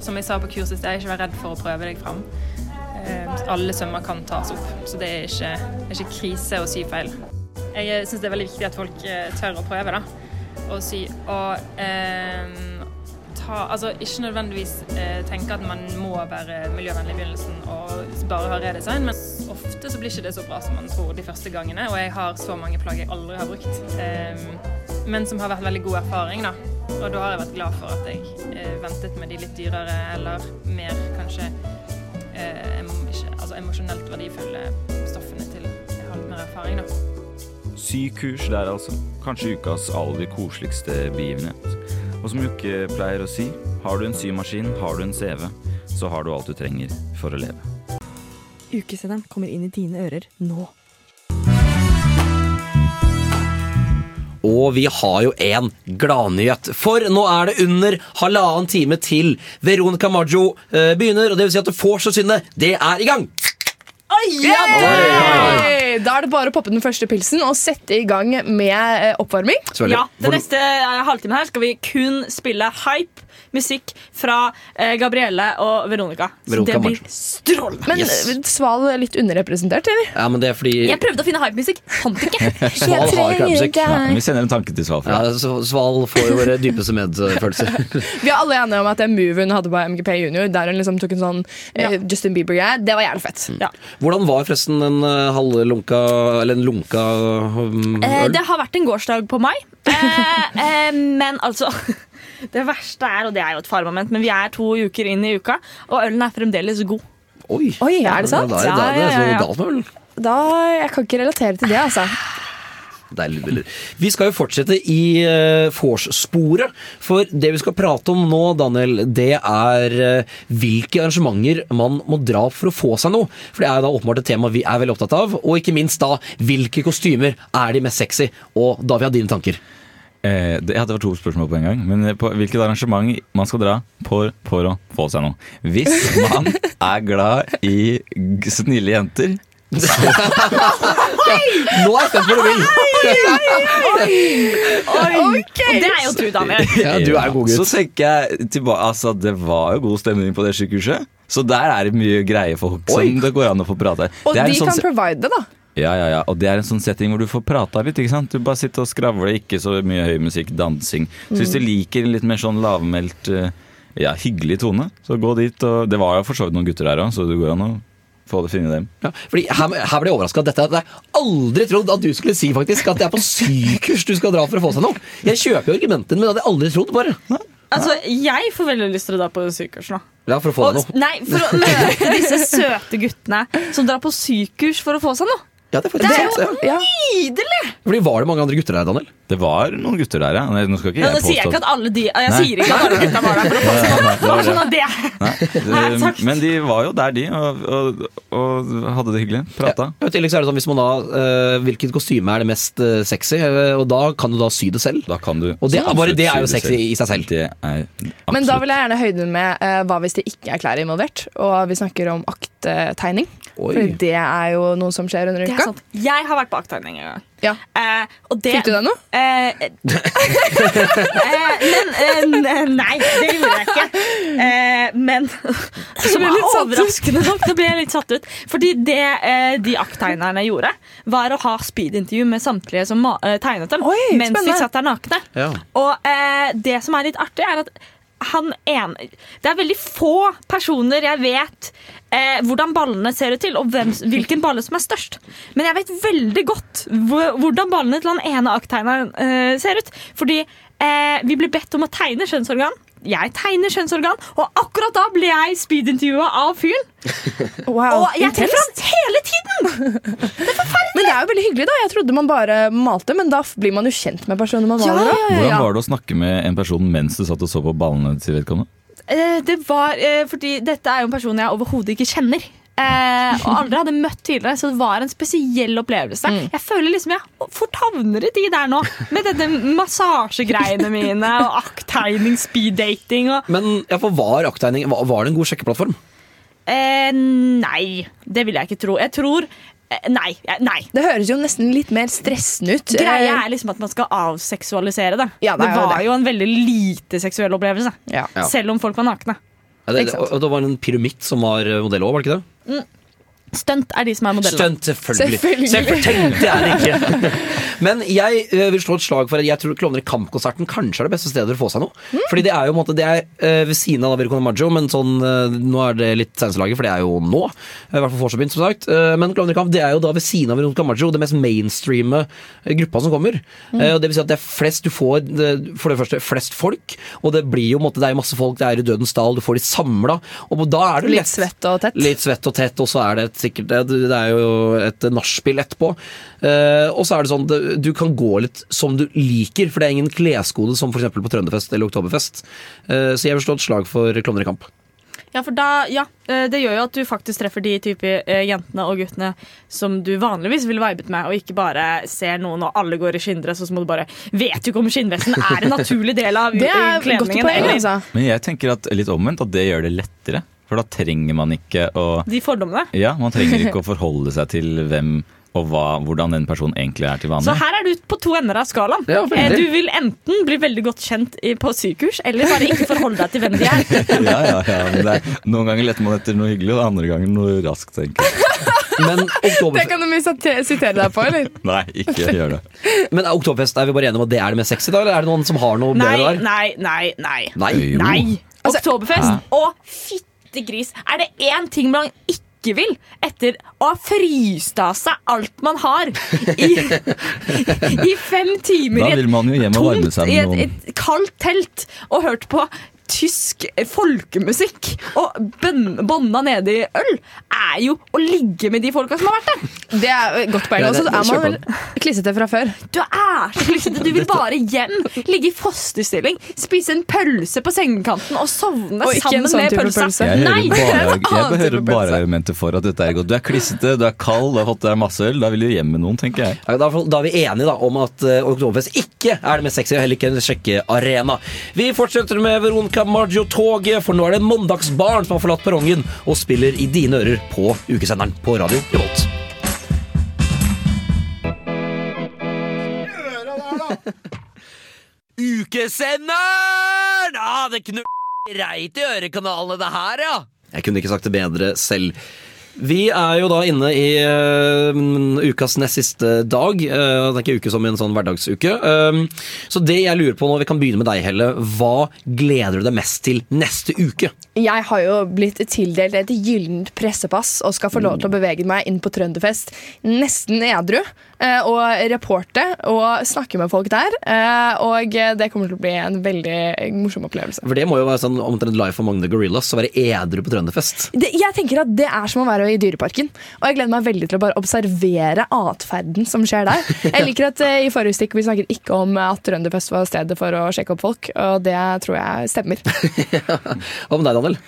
Speaker 23: som jeg sa på kurset, jeg er ikke vær redd for å prøve deg fram. Um, alle sømmer kan tas opp, så det er ikke, det er ikke krise å sy feil. Jeg syns det er veldig viktig at folk eh, tør å prøve, da. Å sy. Og eh, ta Altså ikke nødvendigvis eh, tenke at man må være miljøvennlig i begynnelsen og bare ha redesign, men ofte så blir ikke det så bra som man tror de første gangene. Og jeg har så mange plagg jeg aldri har brukt, eh, men som har vært veldig god erfaring, da. Og da har jeg vært glad for at jeg eh, ventet med de litt dyrere eller mer kanskje eh, altså emosjonelt verdifulle stoffene til jeg har litt mer erfaring, da.
Speaker 2: Sykurs der, altså. Kanskje ukas aller koseligste begivenhet. Og som Jukke pleier å si, har du en symaskin, har du en CV, så har du alt du trenger for å leve.
Speaker 20: Ukesenderen kommer inn i dine ører nå.
Speaker 1: Og vi har jo en gladnyhet, for nå er det under halvannen time til Veronica Maggio eh, begynner, og det vil si at vorset-syndet, det er i gang!
Speaker 3: Da er det bare å poppe den første pilsen og sette i gang med eh, oppvarming.
Speaker 4: Ja, Den neste eh, halvtimen her skal vi kun spille hype musikk fra eh, Gabrielle og Veronica.
Speaker 1: Veronica
Speaker 4: det blir strålende.
Speaker 3: Men
Speaker 1: Yes.
Speaker 3: Sval er litt underrepresentert, eller?
Speaker 1: Ja, men det er fordi
Speaker 4: Jeg prøvde å finne hypemusikk, fant ikke.
Speaker 1: Sval har ikke.
Speaker 2: Ja, vi sender en tanke til Sval.
Speaker 1: Ja, Sval får jo våre dypeste medfølelser.
Speaker 3: Vi er alle enige om at det move hun hadde på MGP Junior, der hun liksom tok en sånn ja. Justin Bieber-greie, det var jævlig fett.
Speaker 1: Hvordan var forresten en halve halvlunka Eller en lunka um,
Speaker 4: Eh,
Speaker 1: øl?
Speaker 4: det har vært en gårsdag på meg. Eh, eh, men altså Det verste er, og det er jo et faremoment, men vi er to uker inn i uka, og ølen er fremdeles god.
Speaker 1: Oi,
Speaker 3: Oi, er det sant?
Speaker 1: Ja, da er det, det er så galt med øl.
Speaker 3: Da, Jeg kan ikke relatere til det, altså.
Speaker 1: Deilige bilder. Vi skal jo fortsette i uh, vors-sporet. For det vi skal prate om nå, Daniel, det er eh, hvilke arrangementer man må dra for å få seg noe. For det er jo da åpenbart et tema vi er veldig opptatt av. Og ikke minst da, hvilke kostymer er de mest sexy? Og da vil jeg ha dine tanker.
Speaker 2: Eh, det, ja, det var to spørsmål på en gang. Men på hvilket arrangement man skal dra for, for å få seg noe? Hvis man er glad i snille jenter
Speaker 1: Nå er jeg spent på hva du vil!
Speaker 4: Og det er jo du, Daniel.
Speaker 1: Ja, du er god gutt.
Speaker 2: Så tenker jeg tilbake Altså, det var jo god stemning på det sykehuset. Så der er det mye greie folk
Speaker 1: Oi.
Speaker 2: som det går an å få prate.
Speaker 3: Og
Speaker 2: Det en
Speaker 3: de
Speaker 2: sånn
Speaker 3: kan provide det, da.
Speaker 2: Ja, ja, ja. Og det er en sånn setting hvor du får prata litt. ikke sant? Du bare sitter og skravler, ikke så mye høy musikk, dansing. Så hvis du
Speaker 3: Mm.
Speaker 2: liker en litt mer sånn lavmælt, eh, ja, hyggelig tone, så gå dit. Og det var jo for så vidt noen gutter der òg, så det går an å få det finne dem.
Speaker 1: Ja, fordi her, her ble jeg overraska. Dette hadde jeg aldri trodd at du skulle si, faktisk. At det er på sykehus du skal dra for å få seg noe. Jeg kjøper jo argumentene, men det hadde jeg aldri trodd, bare.
Speaker 4: Altså, Jeg får veldig lyst til å dra på sykehus nå.
Speaker 1: Ja, for å få deg noe.
Speaker 4: nei, for å møte disse søte guttene som drar på sykehus for å få seg noe.
Speaker 1: Ja, det er
Speaker 4: Det er
Speaker 1: sant.
Speaker 4: jo
Speaker 1: Ja.
Speaker 4: nydelig!
Speaker 1: Fordi Var det mange andre gutter der, Daniel?
Speaker 2: Det var noen gutter der, ja. Nå skal ikke
Speaker 4: Ja,
Speaker 2: jeg
Speaker 4: nå sier jeg ikke at alle de Jeg
Speaker 2: Nei.
Speaker 4: sier ikke at alle gutta var der for sånn at det
Speaker 2: Nei,
Speaker 4: Nei.
Speaker 2: Men de var jo der, de, og, og, og hadde det hyggelig. Prata.
Speaker 1: Ja, I tillegg så er det sånn, hvis man da, uh, Hvilket kostyme er det mest uh, sexy? Eh, og da kan du da sy det selv.
Speaker 2: Da kan du
Speaker 1: Og det, bare det er jo sexy i seg selv.
Speaker 2: Det er
Speaker 3: Men da vil jeg gjerne høyde med uh, hva hvis det ikke er klær involvert, og vi snakker om akttegning.
Speaker 1: Oi.
Speaker 3: For det er jo noe som skjer under
Speaker 4: er
Speaker 3: uka.
Speaker 4: Jeg har vært på aktegning en gang.
Speaker 3: Ja.
Speaker 4: Eh, og det,
Speaker 3: Fikk du deg noe?
Speaker 4: Eh, eh, men eh, Nei, det gjorde jeg ikke. Eh, men som
Speaker 3: er
Speaker 4: overraskende nok, da ble jeg litt satt ut. Fordi det eh, de akttegnerne gjorde, var å ha speedintervju med samtlige som ma- eh, tegnet dem,
Speaker 3: Oi,
Speaker 4: mens de satt der nakne.
Speaker 1: Ja.
Speaker 4: Og eh, det som er litt artig, er at han ene Det er veldig få personer jeg vet eh, hvordan ballene ser ut til, og hvem, hvilken balle som er størst. Men jeg vet veldig godt hvordan ballene til han ene akttegneren eh, ser ut. Fordi eh, vi ble bedt om å tegne kjønnsorgan. Jeg tegner kjønnsorgan, og akkurat da ble jeg speedintervjua av fyren.
Speaker 3: Wow,
Speaker 4: og jeg treffer han hele tiden!
Speaker 3: Det er Men det er jo veldig hyggelig, da. Jeg trodde man bare malte, men da blir man jo kjent med personen man maler. da.
Speaker 2: Hvordan var det å snakke med en person mens du satt og så på ballene til vedkommende?
Speaker 4: Eh, det var eh, fordi dette er jo en person jeg overhodet ikke kjenner. Eh, og aldri hadde møtt tidligere, så det var en spesiell opplevelse. Jeg føler liksom jeg fort havner i de der nå, med denne massasjegreiene mine og akttegning, speeddating og
Speaker 1: Men ja, for var akttegning var, var det en god sjekkeplattform?
Speaker 4: eh, Nei, det vil jeg ikke tro. Jeg tror Nei. eh, nei.
Speaker 3: Det høres jo nesten litt mer stressende ut.
Speaker 4: Greia
Speaker 3: Eh,
Speaker 4: er liksom at man skal avseksualisere det.
Speaker 3: Ja, det
Speaker 4: det
Speaker 3: jo
Speaker 4: var
Speaker 3: det.
Speaker 4: jo en veldig lite seksuell opplevelse.
Speaker 3: Ja.
Speaker 4: Selv om folk var nakne.
Speaker 1: Ja, det, og det var en pyramitt som var eh, modell òg, var det ikke det?
Speaker 4: Stunt er de som er modellene.
Speaker 1: Stunt, selvfølgelig.
Speaker 4: Selvfølgelig.
Speaker 1: Selvfølgelig tenkte jeg det ikke. Men jeg eh, vil slå et slag for at jeg tror Klovner i Kamp-konserten kanskje er det beste stedet å få seg noe. Fordi det er jo på en måte, det er eh, ved siden av Vericon Maggio, men sånn, eh, nå er det litt seneste for det er jo nå. I hvert fall fortsatt som sagt. Eh, men Klovner i Kamp det er jo da ved siden av Vericon Maggio det mest mainstreame eh, gruppa som kommer.
Speaker 3: Mm.
Speaker 1: Eh, og det vil si at det er flest du får, det, for det første, flest folk, og det blir jo på en måte, det er jo masse folk, det er i Dødens dal, du får de samla, og da er det
Speaker 3: Litt
Speaker 1: lett.
Speaker 3: svett og tett.
Speaker 1: Litt svett og tett, og så er det et, sikkert det, det er jo et nachspiel etterpå. Eh, og så er det sånn det, du kan gå litt som du liker, for det er ingen kleskode som f.eks. på Trønderfest eller Oktoberfest. Eh, så jeg vil slå et slag for Klovner i kamp.
Speaker 4: Ja, for da, ja, eh, Det gjør jo at du faktisk treffer de type eh, jentene og guttene som du vanligvis ville vibet med, og ikke bare ser noen og alle går i skinndress, og så må du bare Vet du ikke om skinnvesten er en naturlig del av
Speaker 3: Det godt
Speaker 4: kledningen?
Speaker 3: altså.
Speaker 2: Men jeg tenker at litt omvendt at det gjør det lettere. For da trenger man ikke å
Speaker 4: De fordommene.
Speaker 2: Ja, man trenger ikke å forholde seg til hvem og hva, hvordan den personen egentlig er til vanlig.
Speaker 4: Så her er du på to ender av skalaen.
Speaker 2: Ja.
Speaker 4: Eh, du vil enten bli veldig godt kjent på sykehus, eller bare ikke forholde deg til hvem de er.
Speaker 2: ja, ja, ja, men det er, noen ganger leter man etter noe hyggelig, og andre ganger noe raskt. tenker jeg.
Speaker 1: Men
Speaker 3: Det kan du mye sitere deg på, eller?
Speaker 2: Nei, ikke gjør det.
Speaker 1: Men Oktoberfest, er vi bare enige om at det er det mest sexy, da? Eller er det noen som har noe
Speaker 4: Nei,
Speaker 1: bedre der?
Speaker 4: nei, nei. Nei.
Speaker 1: Nei.
Speaker 4: Nei. Oktoberfest
Speaker 1: å
Speaker 4: og fittegris. Er det én ting man ikke vil etter å ha fryst av seg alt man har i, i fem timer i et tomt, i et, et kaldt telt og hørt på tysk folkemusikk og bånda nede i øl, er jo å ligge med de folka som har vært der.
Speaker 3: Det er godt poeng. Og så er man vel klissete fra før.
Speaker 4: Du er så klissete. Du vil bare hjem, ligge i fosterstilling, spise en pølse på sengekanten og sovne
Speaker 3: Og
Speaker 4: sammen
Speaker 3: sånn
Speaker 4: med pølsa.
Speaker 3: pølse.
Speaker 2: Jeg hører
Speaker 4: er
Speaker 2: bare, jeg hører bare argumenter for at dette er godt. Du er klissete, du er kald, du har fått deg masse øl. Da vil du hjem med noen, tenker jeg.
Speaker 1: Da, da er vi enige da, om at uh, Oktoberfest ikke er det mest sexy, og heller ikke en sjekkearena. Vi fortsetter med Veronica Maggio-toget, for nå er det mandagsbarn som har forlatt perrongen og spiller i dine ører på ukesenderen på Radio Revolt. Ukesenderen! Ah, det knu... reit i ørekanalene, det her, ja. Jeg kunne ikke sagt det bedre selv. Vi er jo da inne i uh, ukas nest siste dag. Uh, det er ikke uke som i en sånn hverdagsuke. Um, så det jeg lurer på nå, vi kan begynne med deg, Helle. Hva gleder du deg mest til neste uke?
Speaker 3: Jeg har jo blitt tildelt et gyllent pressepass og skal få lov til å bevege meg inn på Trønderfest nesten edru. Eh, Og reporte og snakke med folk der. eh, Og det kommer til å bli en veldig morsom opplevelse.
Speaker 1: For det må jo være sånn omtrent life among the gorillas å være edru på Trønderfest.
Speaker 3: Det, jeg tenker at det er som å være i Dyreparken. Og jeg gleder meg veldig til å bare observere atferden som skjer der. Jeg liker at eh, i forrige stikk vi snakket ikke om at Trønderfest var stedet for å sjekke opp folk, og det tror jeg stemmer.
Speaker 1: Hva med deg, Daniel?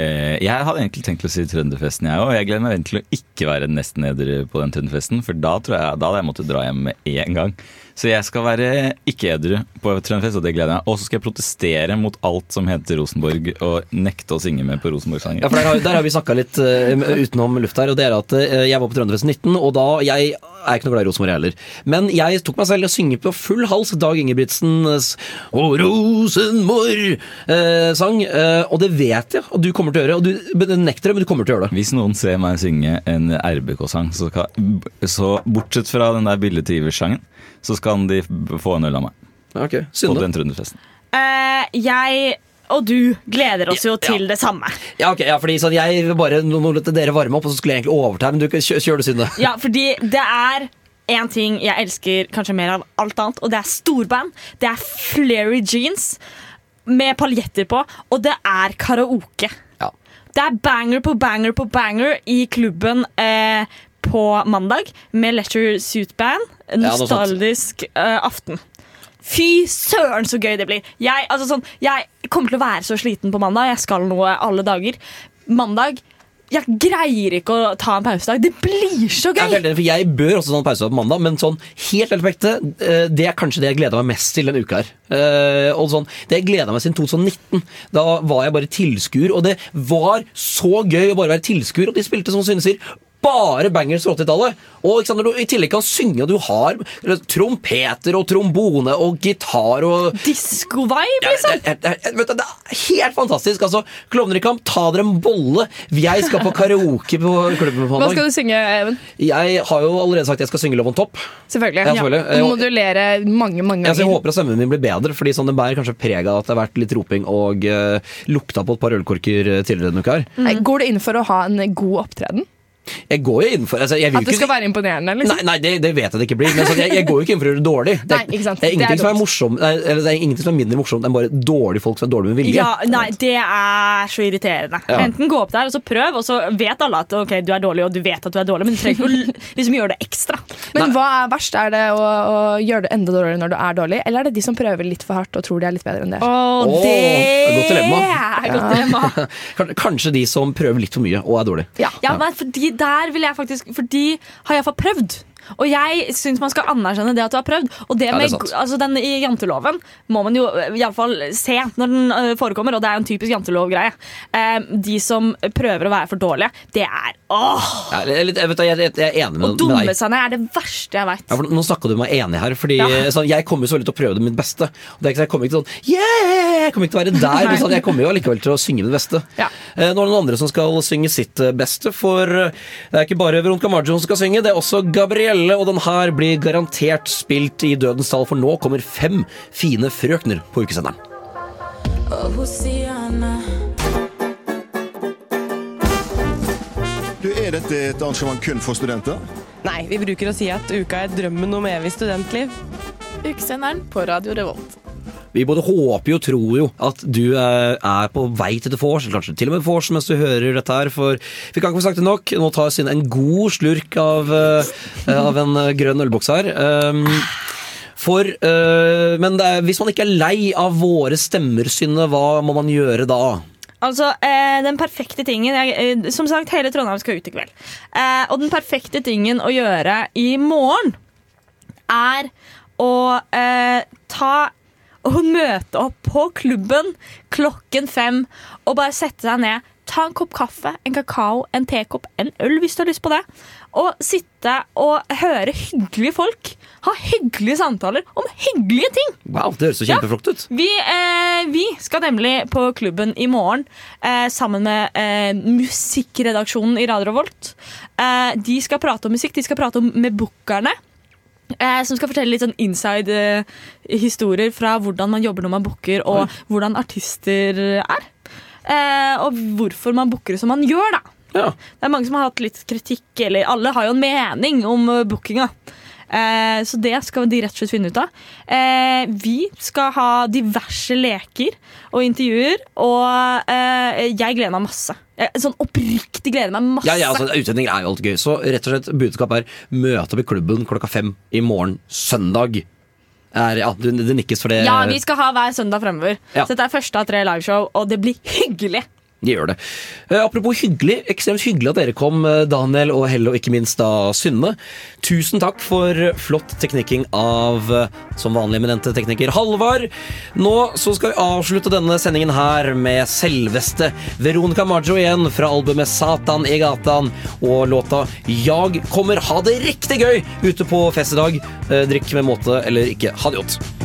Speaker 2: Eh, Jeg hadde egentlig tenkt å si Trønderfesten, jeg òg. Jeg gleder meg egentlig til å ikke være nesten edru på den Trønderfesten, for da tror jeg da hadde jeg måttet dra hjem med en gang. Så jeg skal være ikke edru på Trønderfest, og det gleder jeg meg. Og så skal jeg protestere mot alt som heter Rosenborg, og nekte å synge med på Rosenborg-sanger.
Speaker 1: Ja, for der har, der har vi snakka litt uh, utenom luft her, og det er at uh, jeg var på Trønderfest 19, og da Jeg er ikke noe glad i Rosenborg heller, men jeg tok meg selv i å synge på full hals Dag Ingebrigtsens Å Rosenborg-sang, eh, og det vet jeg, og du kommer til å gjøre, og du nekter det, men du kommer til å gjøre det.
Speaker 2: Hvis noen ser meg synge en RBK-sang, så, så bortsett fra den der Bille Trivers-sangen, så skal de få en øl av meg.
Speaker 1: Ok,
Speaker 2: På den Trønderfesten.
Speaker 4: Uh, jeg og du gleder oss jo til det samme.
Speaker 1: Ja, ok, ja, fordi sånn, Jeg vil bare nå nå lot dere varme opp, og så skulle jeg egentlig overta, men du kjør, kjø- kjør du, Synne.
Speaker 4: Ja, fordi det er én ting jeg elsker kanskje mer av alt annet, og det er storband. Det er flary jeans med paljetter på, og det er karaoke. Det er banger på banger på banger i klubben eh, på mandag med Letter Suit Band. Nostalgisk uh, aften. Fy søren, så gøy det blir. Jeg, altså sånn, jeg kommer til å være så sliten på mandag. Jeg skal noe alle dager. Mandag Jeg greier ikke å ta en pausedag. Det blir så gøy!
Speaker 1: Jeg, for jeg bør også ta en pause på mandag, men sånn helt ekte, eh, det er kanskje det jeg gleder meg mest til denne uka her. Eh, og sånn, Det jeg gleda meg siden 2019. Da var jeg bare tilskuer, og det var så gøy å bare være tilskuer. Og de spilte som synser bare bangers fra 80-tallet. Og sant, du i tillegg kan synge, og du har eller, trompeter og trombone og gitar og
Speaker 4: Disko-vibe,
Speaker 1: liksom! Ja, det, det, du, det er helt fantastisk. altså, Klovner i kamp, ta dere en bolle. Jeg skal på karaoke på klubben på
Speaker 3: Hva skal du synge, Even?
Speaker 1: Jeg har jo allerede sagt at jeg skal synge Love on Top.
Speaker 3: Selvfølgelig.
Speaker 1: Ja, selvfølgelig.
Speaker 3: Ja. modulere mange, mange
Speaker 1: Ja, så jeg håper at stemmen min blir bedre, fordi sånn, den bærer kanskje preg av at det har vært litt roping og uh, lukta på et par ølkorker eh, tidligere denne uka her.
Speaker 3: Nei, Går du inn for å ha en god opptreden?
Speaker 1: Jeg går jo innenfor altså, jeg vil
Speaker 3: At det
Speaker 1: ikke-
Speaker 3: skal være imponerende? liksom?
Speaker 1: Nei, nei det, det vet jeg det ikke blir. Men sånn, jeg, jeg går jo ikke inn for å gjøre det dårlig. Det,
Speaker 3: Nei, ikke sant.
Speaker 1: det er ingenting
Speaker 3: Det er
Speaker 1: som er
Speaker 3: dumt.
Speaker 1: morsom nei, eller det er ingenting som er mindre morsomt enn bare dårlige folk som er dårlige med vilje.
Speaker 4: Ja, nei, det er så irriterende.
Speaker 1: Ja.
Speaker 4: Enten gå opp der og så prøv, og så vet alle at ok, du er dårlig, og du vet at du er dårlig, men du trenger ikke å liksom gjøre det ekstra.
Speaker 3: Men hva er verst? Er det å, å gjøre det enda dårligere når du er dårlig, eller er det de som prøver litt for hardt og tror de er litt bedre enn det?
Speaker 4: Og
Speaker 1: Åh, det er godt dilemma.
Speaker 4: er.
Speaker 1: Kan- Kanskje de som prøver litt for mye og er dårlige.
Speaker 4: Ja, men fordi der vil jeg faktisk For de har iallfall prøvd. Og jeg syns man skal anerkjenne det at du har prøvd. Og det
Speaker 1: Ja, det
Speaker 4: med, altså den I janteloven må man jo iallfall se når den øh, forekommer, og det er jo en typisk jantelovgreie. Eh, de som prøver å være for dårlige, det er åh!
Speaker 1: Ja, jeg, vet jeg, jeg, jeg er enig
Speaker 4: Å
Speaker 1: med, med
Speaker 4: dumme
Speaker 1: deg.
Speaker 4: seg ned er det verste jeg veit.
Speaker 1: Ja, nå snakka du meg enig her, Fordi sånn, jeg kommer jo så veldig til å prøve det mitt beste. Og det er ikke, jeg kommer ikke til sånn Yeah! Jeg kommer ikke til å være der, men sånn, jeg kommer jo allikevel til å synge mitt beste.
Speaker 3: Ja.
Speaker 1: Eh, Nå er det noen andre som skal synge sitt eh, beste, for eh, det er ikke bare Veronica Maggio som skal synge, det er også Gabrielle, og den her blir garantert spilt i Dødens tall, for nå kommer fem fine frøkner på ukesenderen.
Speaker 25: Du, Er dette et arrangement kun for studenter?
Speaker 26: Nei, vi bruker å si at uka er drømmen om evig studentliv.
Speaker 21: Ukesenderen på Radio Revolt.
Speaker 1: Vi både håper jo og tror jo at du eh, er på vei til det Force, eller kanskje til og med Force mens du hører dette her, for vi kan ikke få sagt det nok. Nå tar inn en god slurk av, eh, av en eh, grønn ølboks her. Um, for, eh, men er, hvis man ikke er lei av våre stemmer, Synne, hva må man gjøre da?
Speaker 4: Altså, eh, den perfekte tingen jeg, eh, Som sagt, hele Trondheim skal ut i kveld. Eh, og den perfekte tingen å gjøre i morgen er å ta og møte opp på klubben klokken fem og bare sette seg ned. Ta en kopp kaffe, en kakao, en tekopp, en øl hvis du har lyst på det. Og sitte og høre hyggelige folk ha hyggelige samtaler om hyggelige ting.
Speaker 1: Wow, det høres så kjempeflott ut.
Speaker 4: Vi, eh, vi skal nemlig på klubben i morgen eh, sammen med eh, musikkredaksjonen i Radio Volt. Eh, de skal prate om musikk, de skal prate om med bookerne. Eh, som skal fortelle litt sånn inside-historier fra hvordan man jobber når man booker, og hvordan artister er. Eh, og hvorfor man booker som man gjør, da. Det er mange som har hatt litt kritikk, eller alle har jo en mening om bookinga. Eh, så det skal de rett og slett finne ut av. Eh, vi skal ha diverse leker og intervjuer, og eh, jeg gleder meg masse. Jeg, sånn oppriktig gleder meg masse.
Speaker 1: Ja, ja, altså, Utsendinger er jo alltid gøy. Så rett og slett budskap er møte opp i klubben klokka fem i morgen søndag. Er, ja, det, det nikkes for det.
Speaker 4: Ja, vi skal ha hver søndag fremover.
Speaker 1: Ja.
Speaker 4: Så dette er første av tre liveshow, og det blir hyggelig.
Speaker 1: De gjør det. Eh, apropos hyggelig, ekstremt hyggelig at dere kom, eh, Daniel og Helle, og ikke minst da Synne. Tusen takk for flott teknikking av eh, som vanlig eminente tekniker Halvard. Nå så skal vi avslutte denne sendingen her med selveste Veronica Maggio igjen fra albumet Satan i gatan og låta Jag kommer. Ha det riktig gøy ute på fest i dag. Drikk med måte eller ikke. Ha det godt.